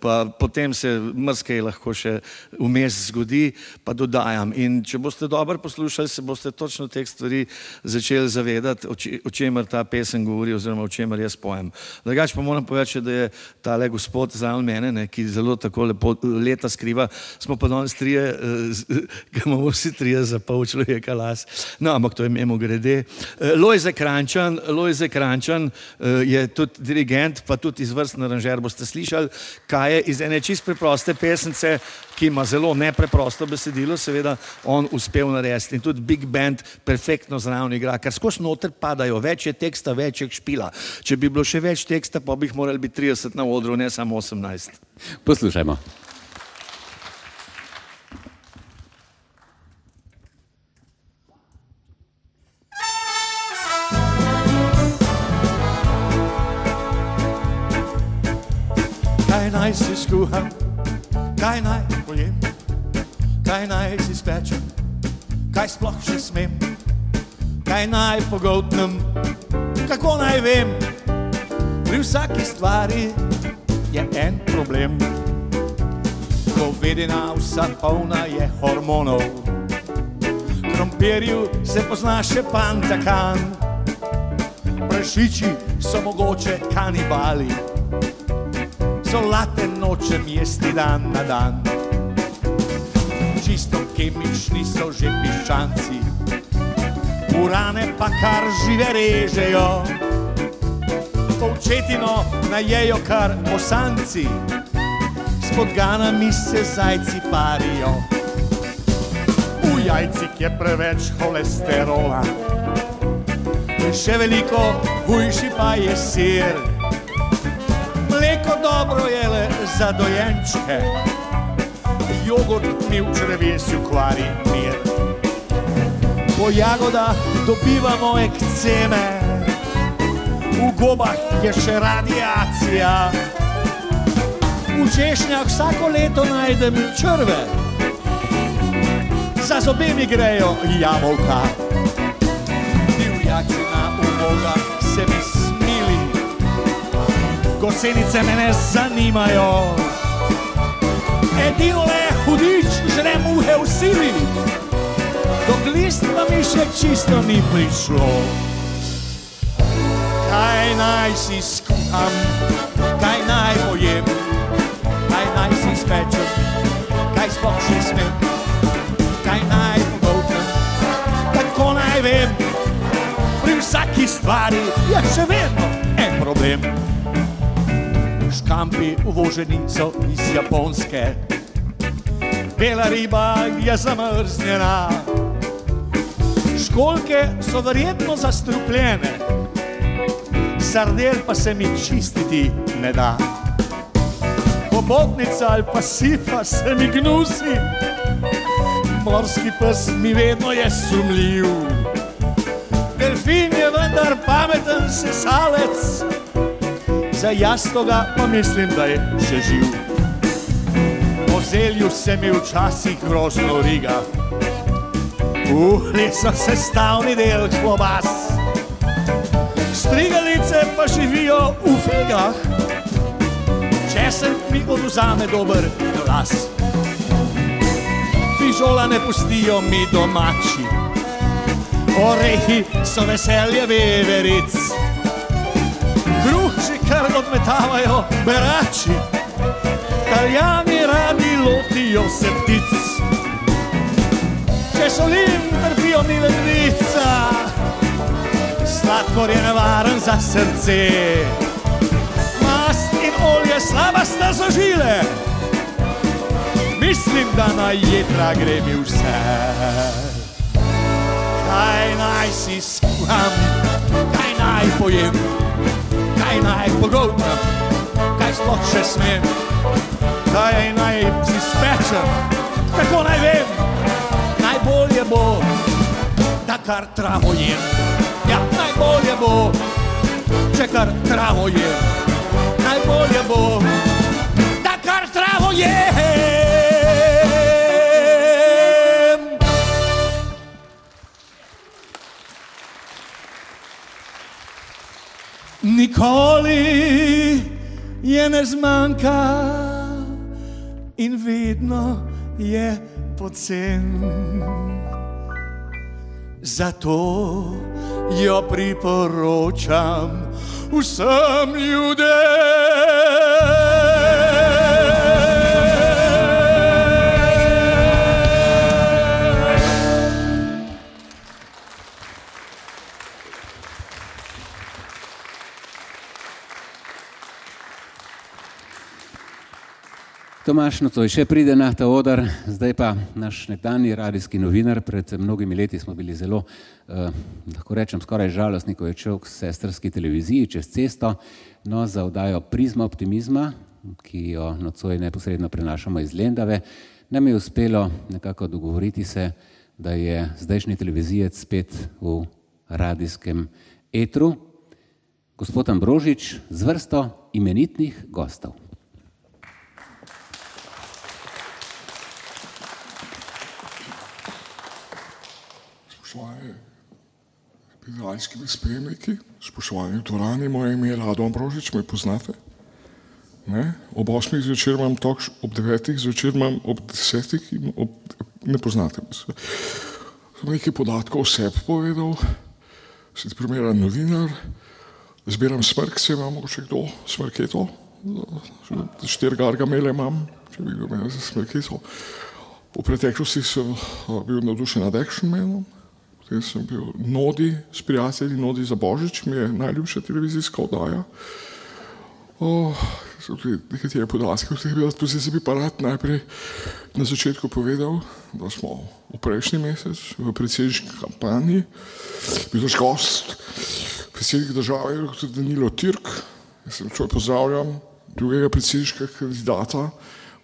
pa potem se mrskej lahko še vmes zgodi, pa dodajam. In če boste dobro poslušali, se boste točno teh stvari začeli zavedati, o, če, o čemer ta pesem govori oziroma o čemer jaz pojem. Drugač pa moram povedati, da je ta le gospod zraven mene, ne, ki zelo tako lepo leta skriva, smo pa danes trije, ki imamo vsi trije za pol človeka las. No, ampak to je mimo grede. Lojze Krančan, Lojze Krančan je tudi dirigent, pa tudi izvrsten aranžer, boste slišali, kaj je iz ene čist preproste pesnice, ki ima zelo nepreprosto besedilo, seveda on uspel narediti. In tudi Big Band perfektno zraven igra, ker skozi noter padajo, več je teksta, več je špila. Če bi bilo še več teksta, pa bi jih morali biti 30 na odru, ne samo 18. Poslušajmo. Kaj naj si skuham, kaj naj pojem, kaj naj si spečem, kaj sploh še smem, kaj naj pogotnem, kako naj vem. Pri vsaki stvari je en problem. Govedina vsa polna je hormonov, krompirju se pozna še pantakan, prašiči so mogoče kanibali. Solate nočem jesti dan na dan. Čisto kemični so že piščanci, urane pa kar žive režejo. Povčetino najejo kar osanci, s podganami se zajci parijo. V jajcih je preveč holesterola, še veliko hujši pa je sir. Mleko dobro je le za dojenčke, jogurt mi v črevesju kvari mir. Po jagodah dobivamo ekceme, v gobah je še radiacija. V češnjah vsako leto najdem črve, za zobe mi grejo jabolka. Divjačina uboga se mi smili, gosenice me ne zanimajo. Edino le hudič žre muhe v sili, dok list pa mi še čisto ni prišlo. Kaj naj si skuham, kaj naj pojem, kaj naj si spečem, kaj sploh še smem, kaj naj pogotnem, tako naj vem. Pri vsaki stvari je še vedno en problem. Škampi uvoženi so iz Japonske. Bela riba je zamrznjena, školke so verjetno zastrupljene, sardel pa se mi čistiti ne da. Pobotnica ali pa sifa se mi gnusi, morski pes mi vedno je sumljiv. Delfin je vendar pameten sesalec, za jastoga pa mislim, da je še živ. Zelju se mi včasih grozno riga, uhli so sestavni del klobas. Strigalice pa živijo v figah, česen mi oduzame dober glas. fižola ne pustijo mi domači. Orehi so veselje veveric, kruh že kar odmetavajo berači. Italijani radi lotijo se ptic, če solim trpijo mi ledvica, sladkor je nevaren za srce. Mast in olje slaba sta za žile, mislim, da na jedra gre mi vse. Kaj naj si skuham, kaj naj pojem, kaj naj pogoltnem, kaj sploh še smem, kaj naj si spečem, kako naj vem, najbolje bo, da kar travo jem. Ja, najbolje bo, če kar travo jem, najbolje bo, da kar travo jem. Nikoli je ne zmanjka in vedno je pocen. Zato jo priporočam vsem ljudem. Tomaš Nocoj še pride na ta odr, zdaj pa naš nekdani radijski novinar, pred mnogimi leti smo bili zelo, eh, lahko rečem, skoraj žalostni, ko je šel k sestrski televiziji čez cesto, no za oddajo Prizma optimizma, ki jo nocoj neposredno prenašamo iz Lendave, nam je uspelo nekako dogovoriti se, da je zdajšnji televizijec spet v radijskem etru, gospod Ambrožič z vrsto imenitnih gostov. Spoštovani piranski spremniki, spoštovani v dvorani, moje ime je Lado Ambrožič, me poznate? Ne? Ob 8. zvečer imam tok, ob 9. zvečer imam ob 10. in ob... ne poznate se. Sem nekaj podatkov o sebi povedal, sem primeren novinar, zbiram smrkce, ima mogoče kdo smrketo, štiri gargamele imam, če bi kdo imel za smrketo. V preteklosti sem bil navdušen nad Action Manom, potem sem bil Nodi s prijatelji, Nodi za Božič, mi je najljubša televizijska oddaja. Oh, so tudi nekatere podatke, o teh bi rad posebej bi pa rad najprej na začetku povedal, da smo v prejšnji mesec v predsedniški kampanji bil naš gost, predsednik države, dr. Danilo Tirk, jaz sem čoj pozdravljam drugega predsedniškega kandidata,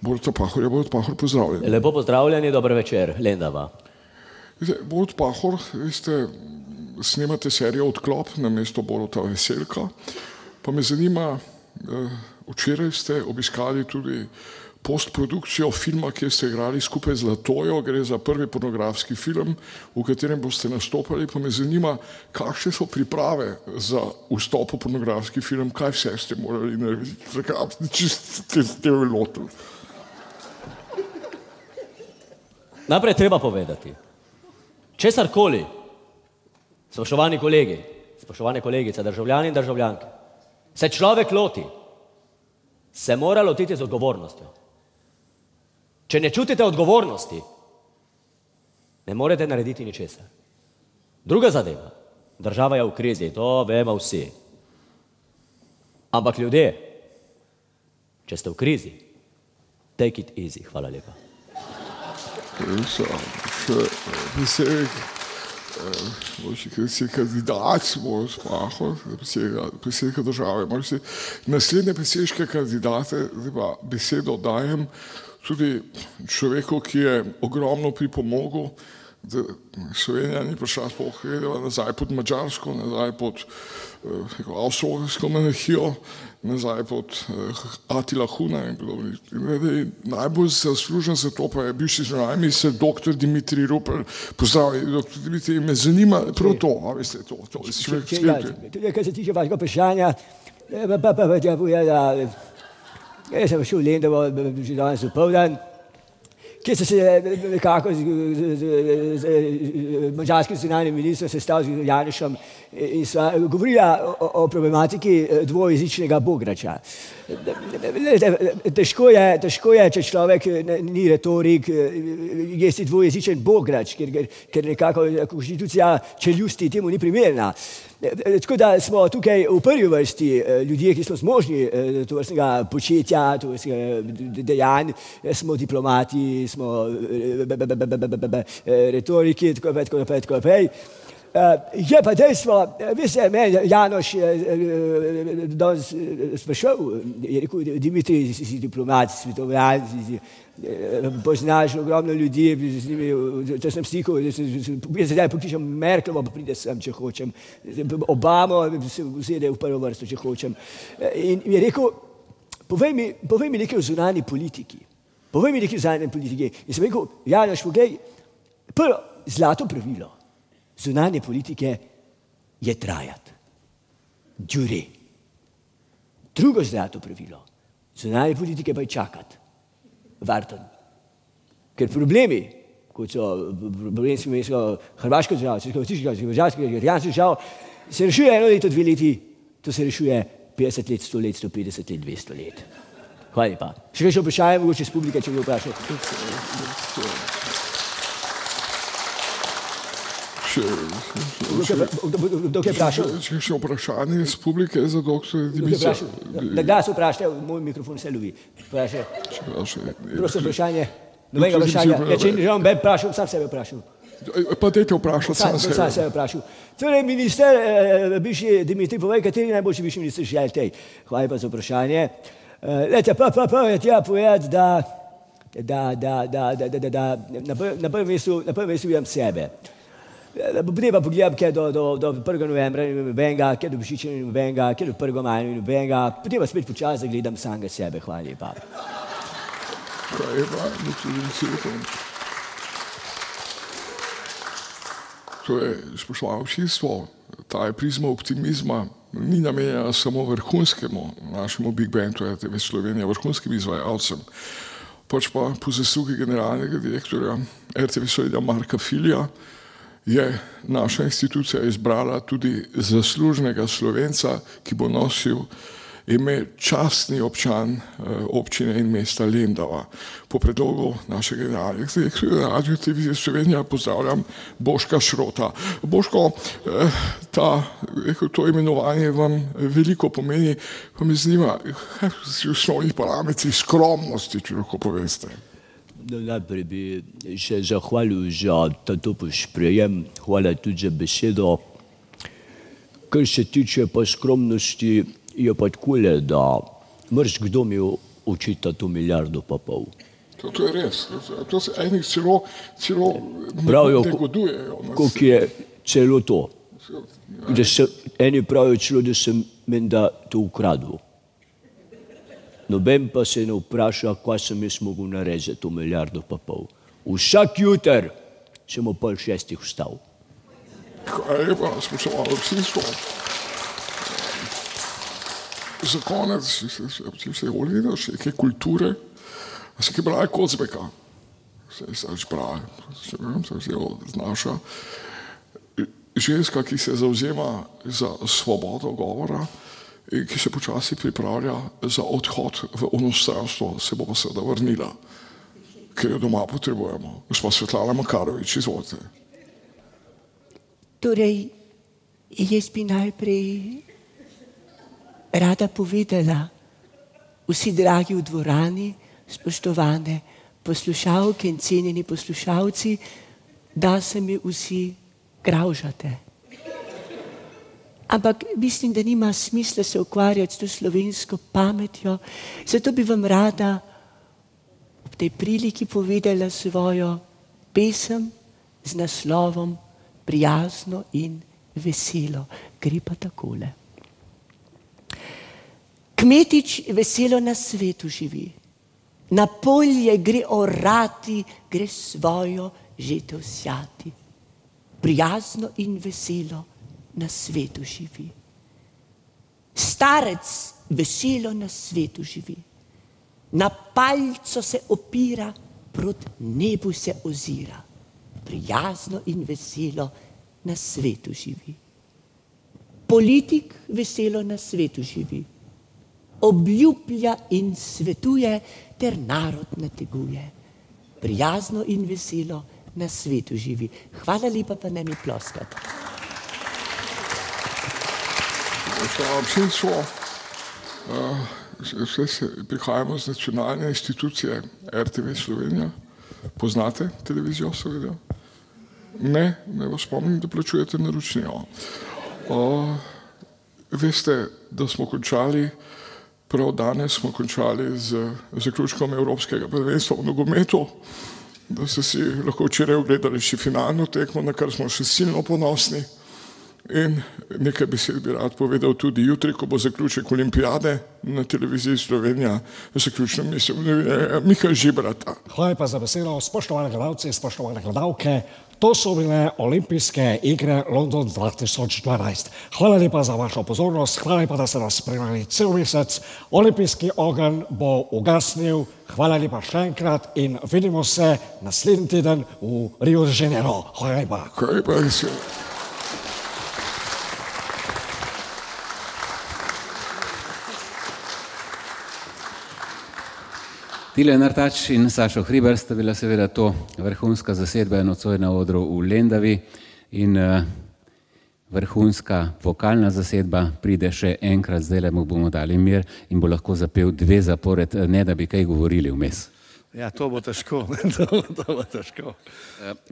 Borota Pahorja, Borot Pahor pozdravljen. Lepo pozdravljeni, dober večer, Lendava. Borut Pahor, veste, snemate serijo Odklop na mesto Boruta Veselka, pa me zanima, eh, včeraj ste obiskali tudi postprodukcijo filma, kjer ste igrali skupaj z Latojo, gre za prvi pornografski film, v katerem boste nastopali, pa me zanima, kakšne so priprave za vstop v pornografski film, kaj vse ste morali narediti, zakaj ste ste lotili. Najprej treba povedati, česarkoli, spoštovani kolegi, spoštovane kolegice, državljani in državljanke, se človek loti, se mora lotiti z odgovornostjo. Če ne čutite odgovornosti, ne morete narediti ničesar. Druga zadeva, država je v krizi, to vemo vsi. Ampak ljudje, če ste v krizi, take it easy, hvala lepa. So, še predsednik, boljši predsednik kandidat, Boris Pahor, predsednika države. Morsi, naslednje predsedniške kandidate, pa besedo dajem tudi človeku, ki je ogromno pripomogel, da Slovenija ni prišla sploh nazaj pod Mačarsko, nazaj pod eh, Avstralsko monarhijo, nazaj pod eh, Atila Huna in podobno. Najbolj zaslužen za to pa je bivši zunanji minister dr. Dimitrij Rupel. Pozdravljen, dr. Dimitrij, me zanima prav to, a veste to. to je človek, Če, ja, tudi kar se tiče vašega vprašanja, eh, pa, pa, pa, pa, pa, ja, da, jaz sem šel v Lendavo že danes v povdan kjer so se nekako z, z, z, z, z mađarskim zunanjim ministrom sestal z Janešem in govorila o, problematiki dvojezičnega bograča. Težko je, težko je, če človek ni retorik, je si dvojezičen bograč, ker, ker nekako konstitucija čeljusti temu ni primerna. Tako da smo tukaj v prvi vrsti ljudje, ki smo zmožni to vrstnega početja, to vrstnega dejanj, smo diplomati, smo retoriki, tako naprej, tako naprej, tako naprej. Je pa dejstvo, veste, meni Janoš je danes sprašal, je rekel, Dimitri, si, si diplomat, svetovljan, si, si, poznaš ogromno ljudi, z njimi, če sem stikal, jaz zdaj pokličem Merklovo, pa pride sem, če hočem, Obamo, se vzede v prvo vrsto, če hočem. In je rekel, povej mi, povej mi nekaj o zunani politiki. Povej mi nekaj o zunani politiki. In sem rekel, Janoš, poglej, prvo, zlato pravilo zunanje politike je trajati, džure. Drugo zlato pravilo zunanje politike pa je čakati, varten. Ker problemi, kot so problemi s hrvaško državo, s hrvaško državo, s hrvaško državo, se rešuje eno leto, dve leti, to se rešuje 50 let, 100 let, 150 let, 200 let. Hvala lepa. Še še vprašanje, mogoče iz publike, če bi vprašal. Kdo je vprašal? Če še vprašanje iz publike za doktor Dimitrija. Da, da se vprašajte, moj mikrofon se lovi. Vprašaj. Prosim, vprašanje. Nobenega vprašanja. Ja, če ne bom vprašal, sam sebe vprašal. Pa dajte vprašati sam sebe. Sam sebe vprašal. Torej, minister, eh, bivši Dimitrij, povej, kateri najboljši bivši minister želite. Hvala pa za vprašanje. Lete, pa, pa, pa, je treba povedati, da, da, da, da, da, da, da, da na prvem mestu, vidim sebe. Treba pogledati, kaj do, do, do 1. novembra in nobenega, kaj do Božiča in nobenega, kaj do 1. maja in nobenega. Potem pa spet počasi zagledam samega sebe. Hvala lepa. Hvala lepa. To je spoštovano občinstvo, ta je prizma optimizma, ni namenjena samo vrhunskemu našemu Big Bandu, RTV Slovenija, vrhunskim izvajalcem, pač pa po zaslugi generalnega direktorja RTV Slovenija Marka Filija, je naša institucija izbrala tudi zaslužnega slovenca, ki bo nosil ime častni občan občine in mesta Lendava. Po predlogu našega generalnega direktorja Radio Televizije Slovenija pozdravljam Boška Šrota. Boško, ta, rekel, to imenovanje vam veliko pomeni, pa me zanima, kaj so osnovni parametri skromnosti, če lahko poveste. Najprej bi še zahvalil za to posprejem, hvala tudi za besedo. Kar se tiče pa skromnosti, je pa takole, da mrz kdo mi očita to milijardo pa pol. To, to je res, to se enih celo, celo Pravijo, koliko je celo to. Da se, eni pravijo celo, da sem menda to ukradil. Noben pa se ne vpraša, kaj sem jaz mogel narediti to milijardo pa pol. Vsak juter sem ob pol šestih vstal. Hvala lepa, spoštovano občinstvo. Za konec, če se ogledal še neke kulture, se kaj brali Kocbeka, se sač brali, se vem, se zelo znaša. Ženska, ki se zauzema za svobodo govora, ki se počasi pripravlja za odhod v onostranstvo, se bo pa seveda vrnila, ker jo doma potrebujemo. Gospod Svetlana Makarovič, izvolite. Torej, jaz bi najprej rada povedala, vsi dragi v dvorani, spoštovane poslušalke in cenjeni poslušalci, da se mi vsi graužate. Ampak mislim, da nima smisla se ukvarjati s to slovensko pametjo, zato bi vam rada ob tej priliki povedala svojo pesem z naslovom Prijazno in veselo. Gre pa takole. Kmetič veselo na svetu živi, na polje gre orati, gre svojo žetev sjati. Prijazno in veselo na svetu živi. Starec veselo na svetu živi, na palco se opira, proti nebu se ozira, prijazno in veselo na svetu živi. Politik veselo na svetu živi, obljublja in svetuje, ter narod nateguje. Prijazno in veselo na svetu živi. Hvala lepa, pa ne mi ploskati. Spoštovano občinstvo, eh, vse se prihajamo iz nacionalne institucije RTV Slovenija. Poznate televizijo seveda? Ne, ne vas spomnim, da plačujete naročnino. Uh, veste, da smo končali, prav danes smo končali z zaključkom Evropskega prvenstva v nogometu, da ste si lahko včeraj ogledali še finalno tekmo, na kar smo še silno ponosni. In nekaj besed bi rad povedal tudi jutri, ko bo zaključek olimpijade na televiziji Slovenija, zaključno mislim, Miha Žibrata. Hvala pa za besedo, spoštovane gledalce, spoštovane gledalke. To so bile olimpijske igre London 2012. Hvala lepa za vašo pozornost, hvala lepa, da ste nas spremljali cel mesec. Olimpijski ogenj bo ugasnil. Hvala lepa še enkrat in vidimo se naslednji teden v Rio de Janeiro. Hvala lepa. Hvala lepa. Tile Nartač in Sašo Hriber sta bila seveda to vrhunska zasedba nocoj na odru v Lendavi in uh, vrhunska vokalna zasedba pride še enkrat, zdaj le mu bomo dali mir in bo lahko zapel dve zapored, ne da bi kaj govorili vmes. Ja, to bo težko, to, to bo težko.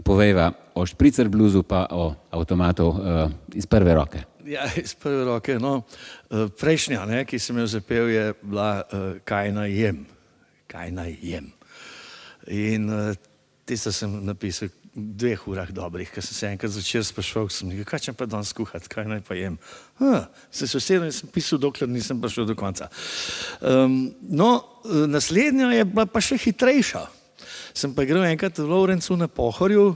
Povejva o špricer bluzu pa o avtomatu uh, iz prve roke. Ja, iz prve roke. No, prejšnja, ne, ki sem jo zapel, je bila uh, Kaj naj jem kaj naj jem. In uh, tisto sem napisal dveh urah dobrih, ker sem se enkrat začel sprašovati, sem rekel, kaj če pa danes kuhati, kaj naj pa jem. Ha, se se in sem pisal, dokler nisem prišel do konca. Um, no, naslednja je bila pa še hitrejša. Sem pa igral enkrat v Lovrencu na Pohorju,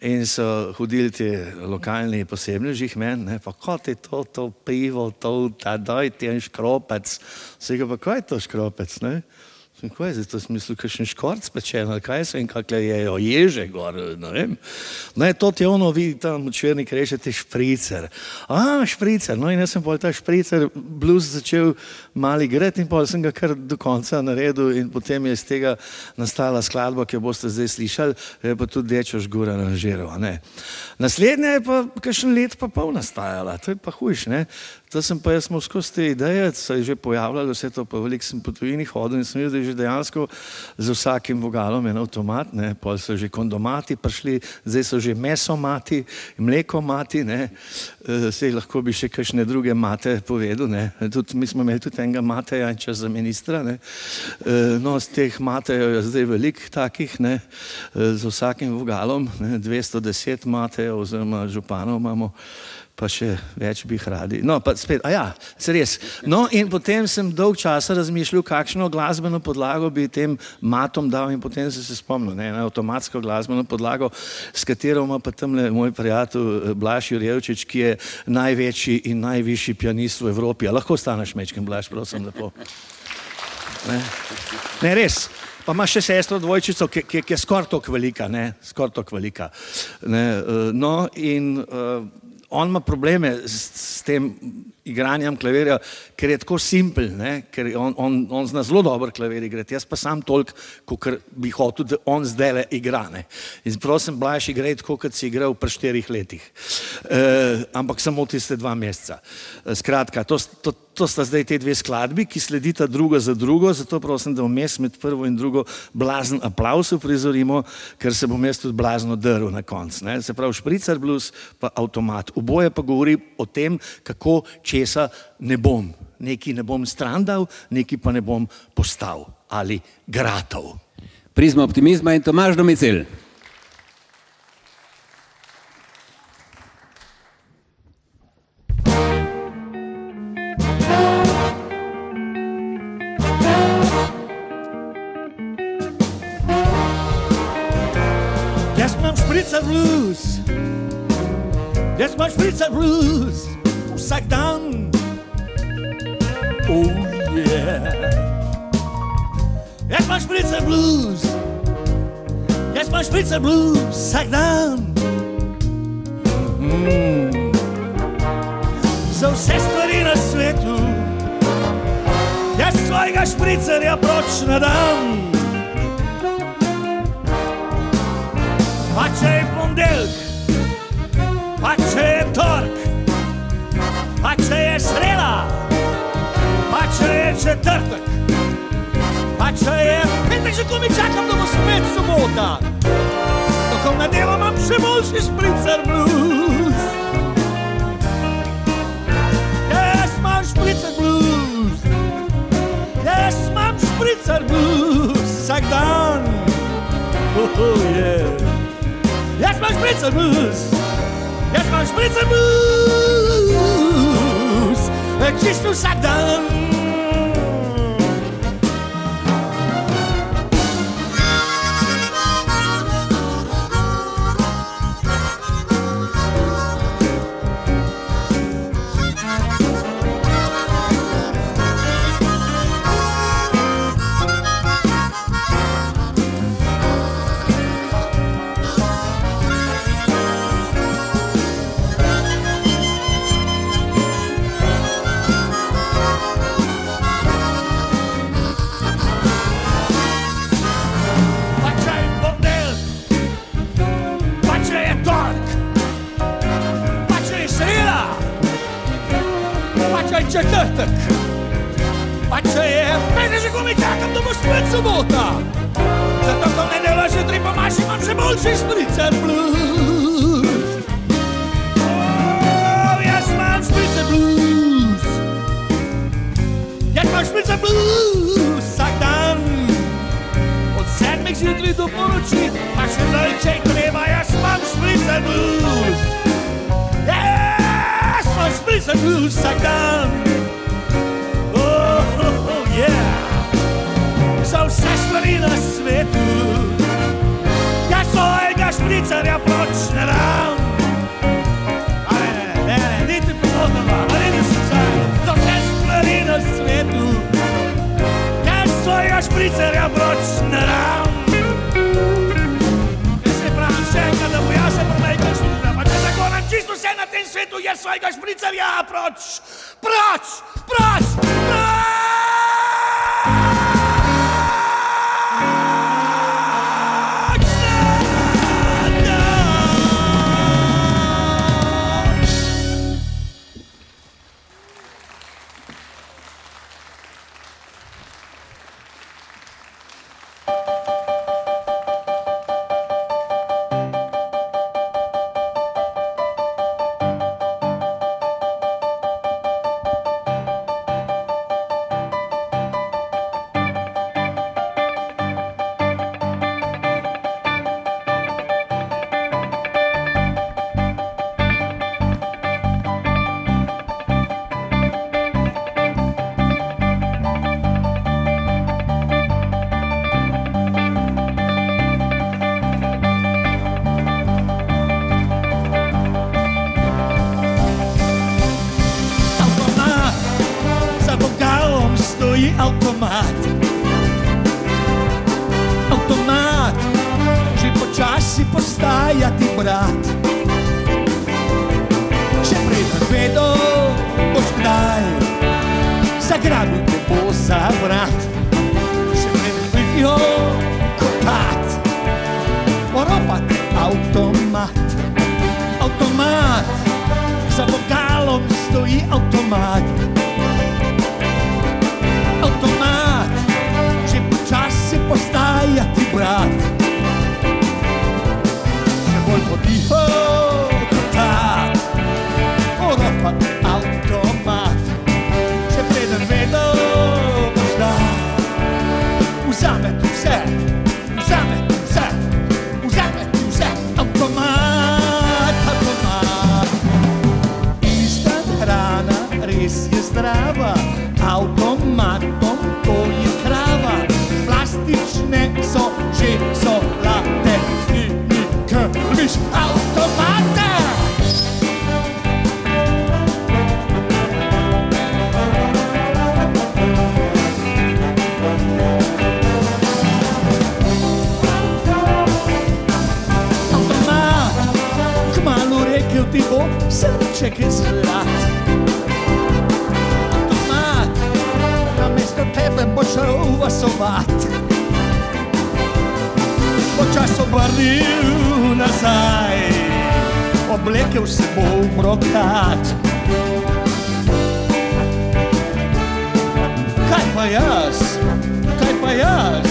In so hodili ti lokalni posebneži, meni, pa kot je to, to pivo, to, ta doj, ti je škropec. Vse ga pa, kaj je to škropec, ne? Sem kaj je to smislu, kakšen škorc pečen, ali kaj so in kakle jejo ježe gor, ne vem. Ne, to ti ono vidi tam črnik reče, ti špricer. A, špricer, no in jaz sem pol ta špricer blues začel mali gret in pol sem ga kar do konca naredil in potem je iz tega nastala skladba, ki jo boste zdaj slišali, je pa tudi Dečo Žgur aranžiral, ne. Naslednja je pa kakšen let pa pol nastajala, to je pa hujš, ne. To sem pa jaz smo skozi te ideje, se je že pojavljalo vse to, pa veliko sem po tujini hodil in sem videl, da je že dejansko z vsakim vogalom en avtomat, ne, pol so že kondomati prišli, zdaj so že mesomati, mlekomati, ne, sej lahko bi še kakšne druge mate povedal, ne, tudi mi smo imeli tudi enega mateja in čas za ministra, ne, no, z teh matejev je zdaj veliko takih, ne, z vsakim vogalom, ne, 210 matejev oziroma županov imamo, pa še več bi jih radi. No, pa spet, a ja, se res. No, in potem sem dolg časa razmišljal, kakšno glasbeno podlago bi tem matom dal in potem sem se spomnil, ne, na avtomatsko glasbeno podlago, s katero ima pa tamle moj prijatelj Blaž Jurjevčič, ki je največji in najvišji pianist v Evropi. A lahko staneš mečkem, Blaž, prosim, lepo. Ne, ne res. Pa ima še sestro dvojčico, ki, ki, ki je skoraj tako velika, ne, skoraj tako velika. Ne, no, in uh, on ima probleme s, s tem igranjem klavirja, ker je tako simpel, ker on, on, on zna zelo dobro klavir igrati, jaz pa sam toliko, kot bi hotel, da on zdaj le igra. Ne? In prosim, Blaž, igraj tako, kot si igral pri štirih letih. E, ampak samo tiste dva meseca. E, skratka, to, to, to sta zdaj te dve skladbi, ki sledita druga za drugo, zato prosim, da vmes med prvo in drugo blazen aplaus uprizorimo, ker se bom jaz tudi blazno drl na koncu. Se pravi, špricar blues pa avtomat. Oboje pa govori o tem, kako česa ne bom. Neki ne bom strandal, neki pa ne bom postal ali gratov. Prizma optimizma in Tomaž Domicil. Jaz imam šprica blues, jaz imam šprica blues, vsak dan. Oh yeah. Jaz imam šprica blues, Jaz imam špricer blues vsak dan. Mm. Za vse stvari na svetu, jaz svojega špricerja proč ne dam. Pa če je ponedeljek, pa če je torek, pa če je sreda, pa če je četrtek, pa če je petek, že ko mi čakam, da bo spet sobota. Tako na delo imam še boljši špricer blues. Jaz imam špricer blues, jaz imam špricer blues vsak dan. Oh, oh, yeah. Jaz imam špricer blues, jaz imam špricer blues, čisto vsak dan. Pa zagrabil te bo za vrat. Še preden vidijo kotat, poropat avtomat. Avtomat, za vogalom stoji avtomat. simples automata. Automata, cum que eu te vou, să nu ce crezi Počas obrnil nazaj, oblekel se bo v brokat. Kaj pa jaz, kaj pa jaz,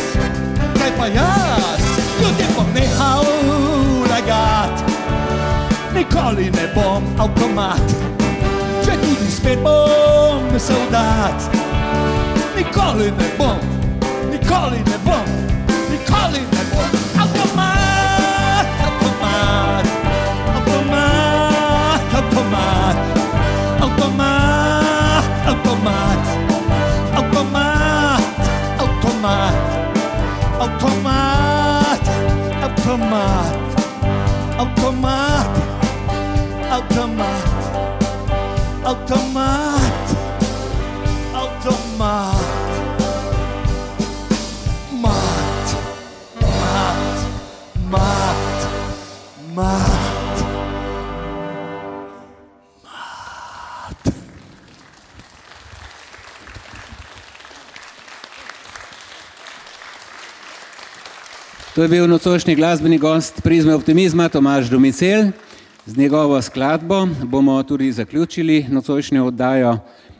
kaj pa jaz, ljudje bom nehal lagat. Nikoli ne bom avtomat, če tudi spet bom soldat. Nikoli ne bom, nikoli ne bom, nikoli ne bom Automat, automat, automat, automat, automat. To je bil nocojšnji glasbeni gost prizme optimizma Tomaž Domicel. Z njegovo skladbo bomo tudi zaključili nocojšnjo oddajo.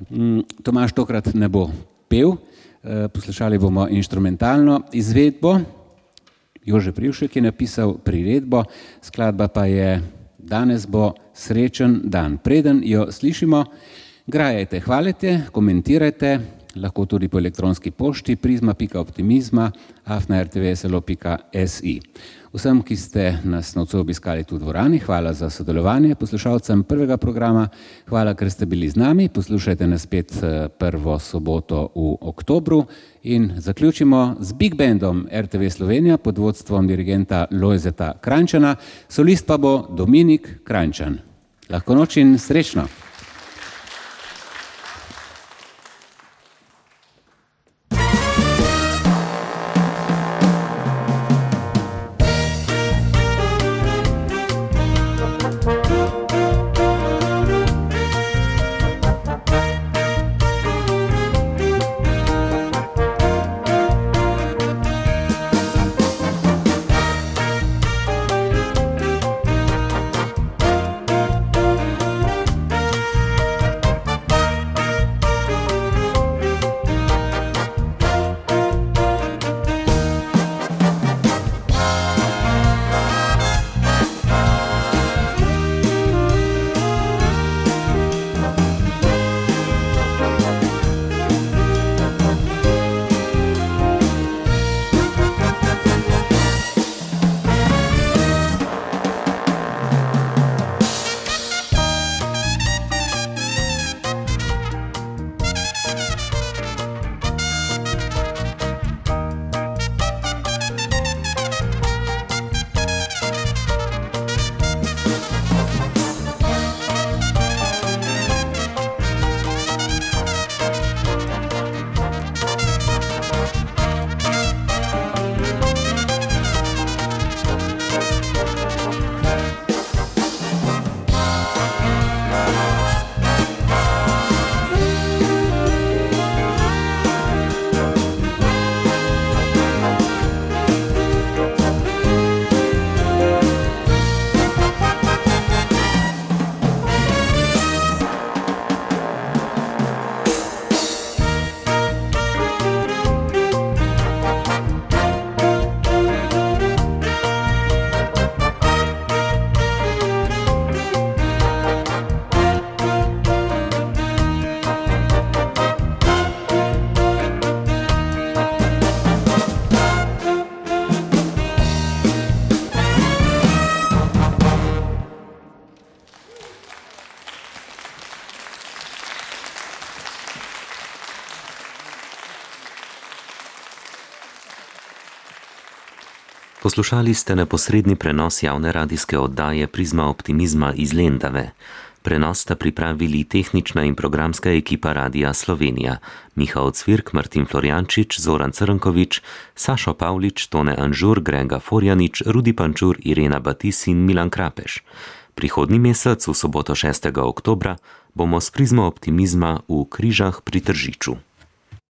Mm, Tomaž tokrat ne bo pel, eh, poslušali bomo instrumentalno izvedbo. Jože Privšek je napisal priredbo, skladba pa je Danes bo srečen dan. Preden jo slišimo, grajajte, hvalite, komentirajte, lahko tudi po elektronski pošti prizma.optimizma afna.rtvslo.si. Vsem, ki ste nas nocoj obiskali tu v dvorani, hvala za sodelovanje, poslušalcem prvega programa, hvala, ker ste bili z nami, poslušajte nas spet eh, prvo soboto v oktobru in zaključimo z Big Bandom RTV Slovenija pod vodstvom dirigenta Lojzeta Krančana, solist pa bo Dominik Krančan. Lahko noč in srečno! Poslušali ste neposredni prenos javne radijske oddaje Prizma optimizma iz Lendave. Prenos sta pripravili tehnična in programska ekipa Radija Slovenija, Mihael Cvirk, Martin Florjančič, Zoran Crnkovič, Sašo Pavlič, Tone Anžur, Grega Forjanič, Rudi Pančur, Irena Batis in Milan Krapeš. Prihodnji mesec, v soboto 6. oktobra, bomo s prizmo optimizma v Križah pri Tržiču.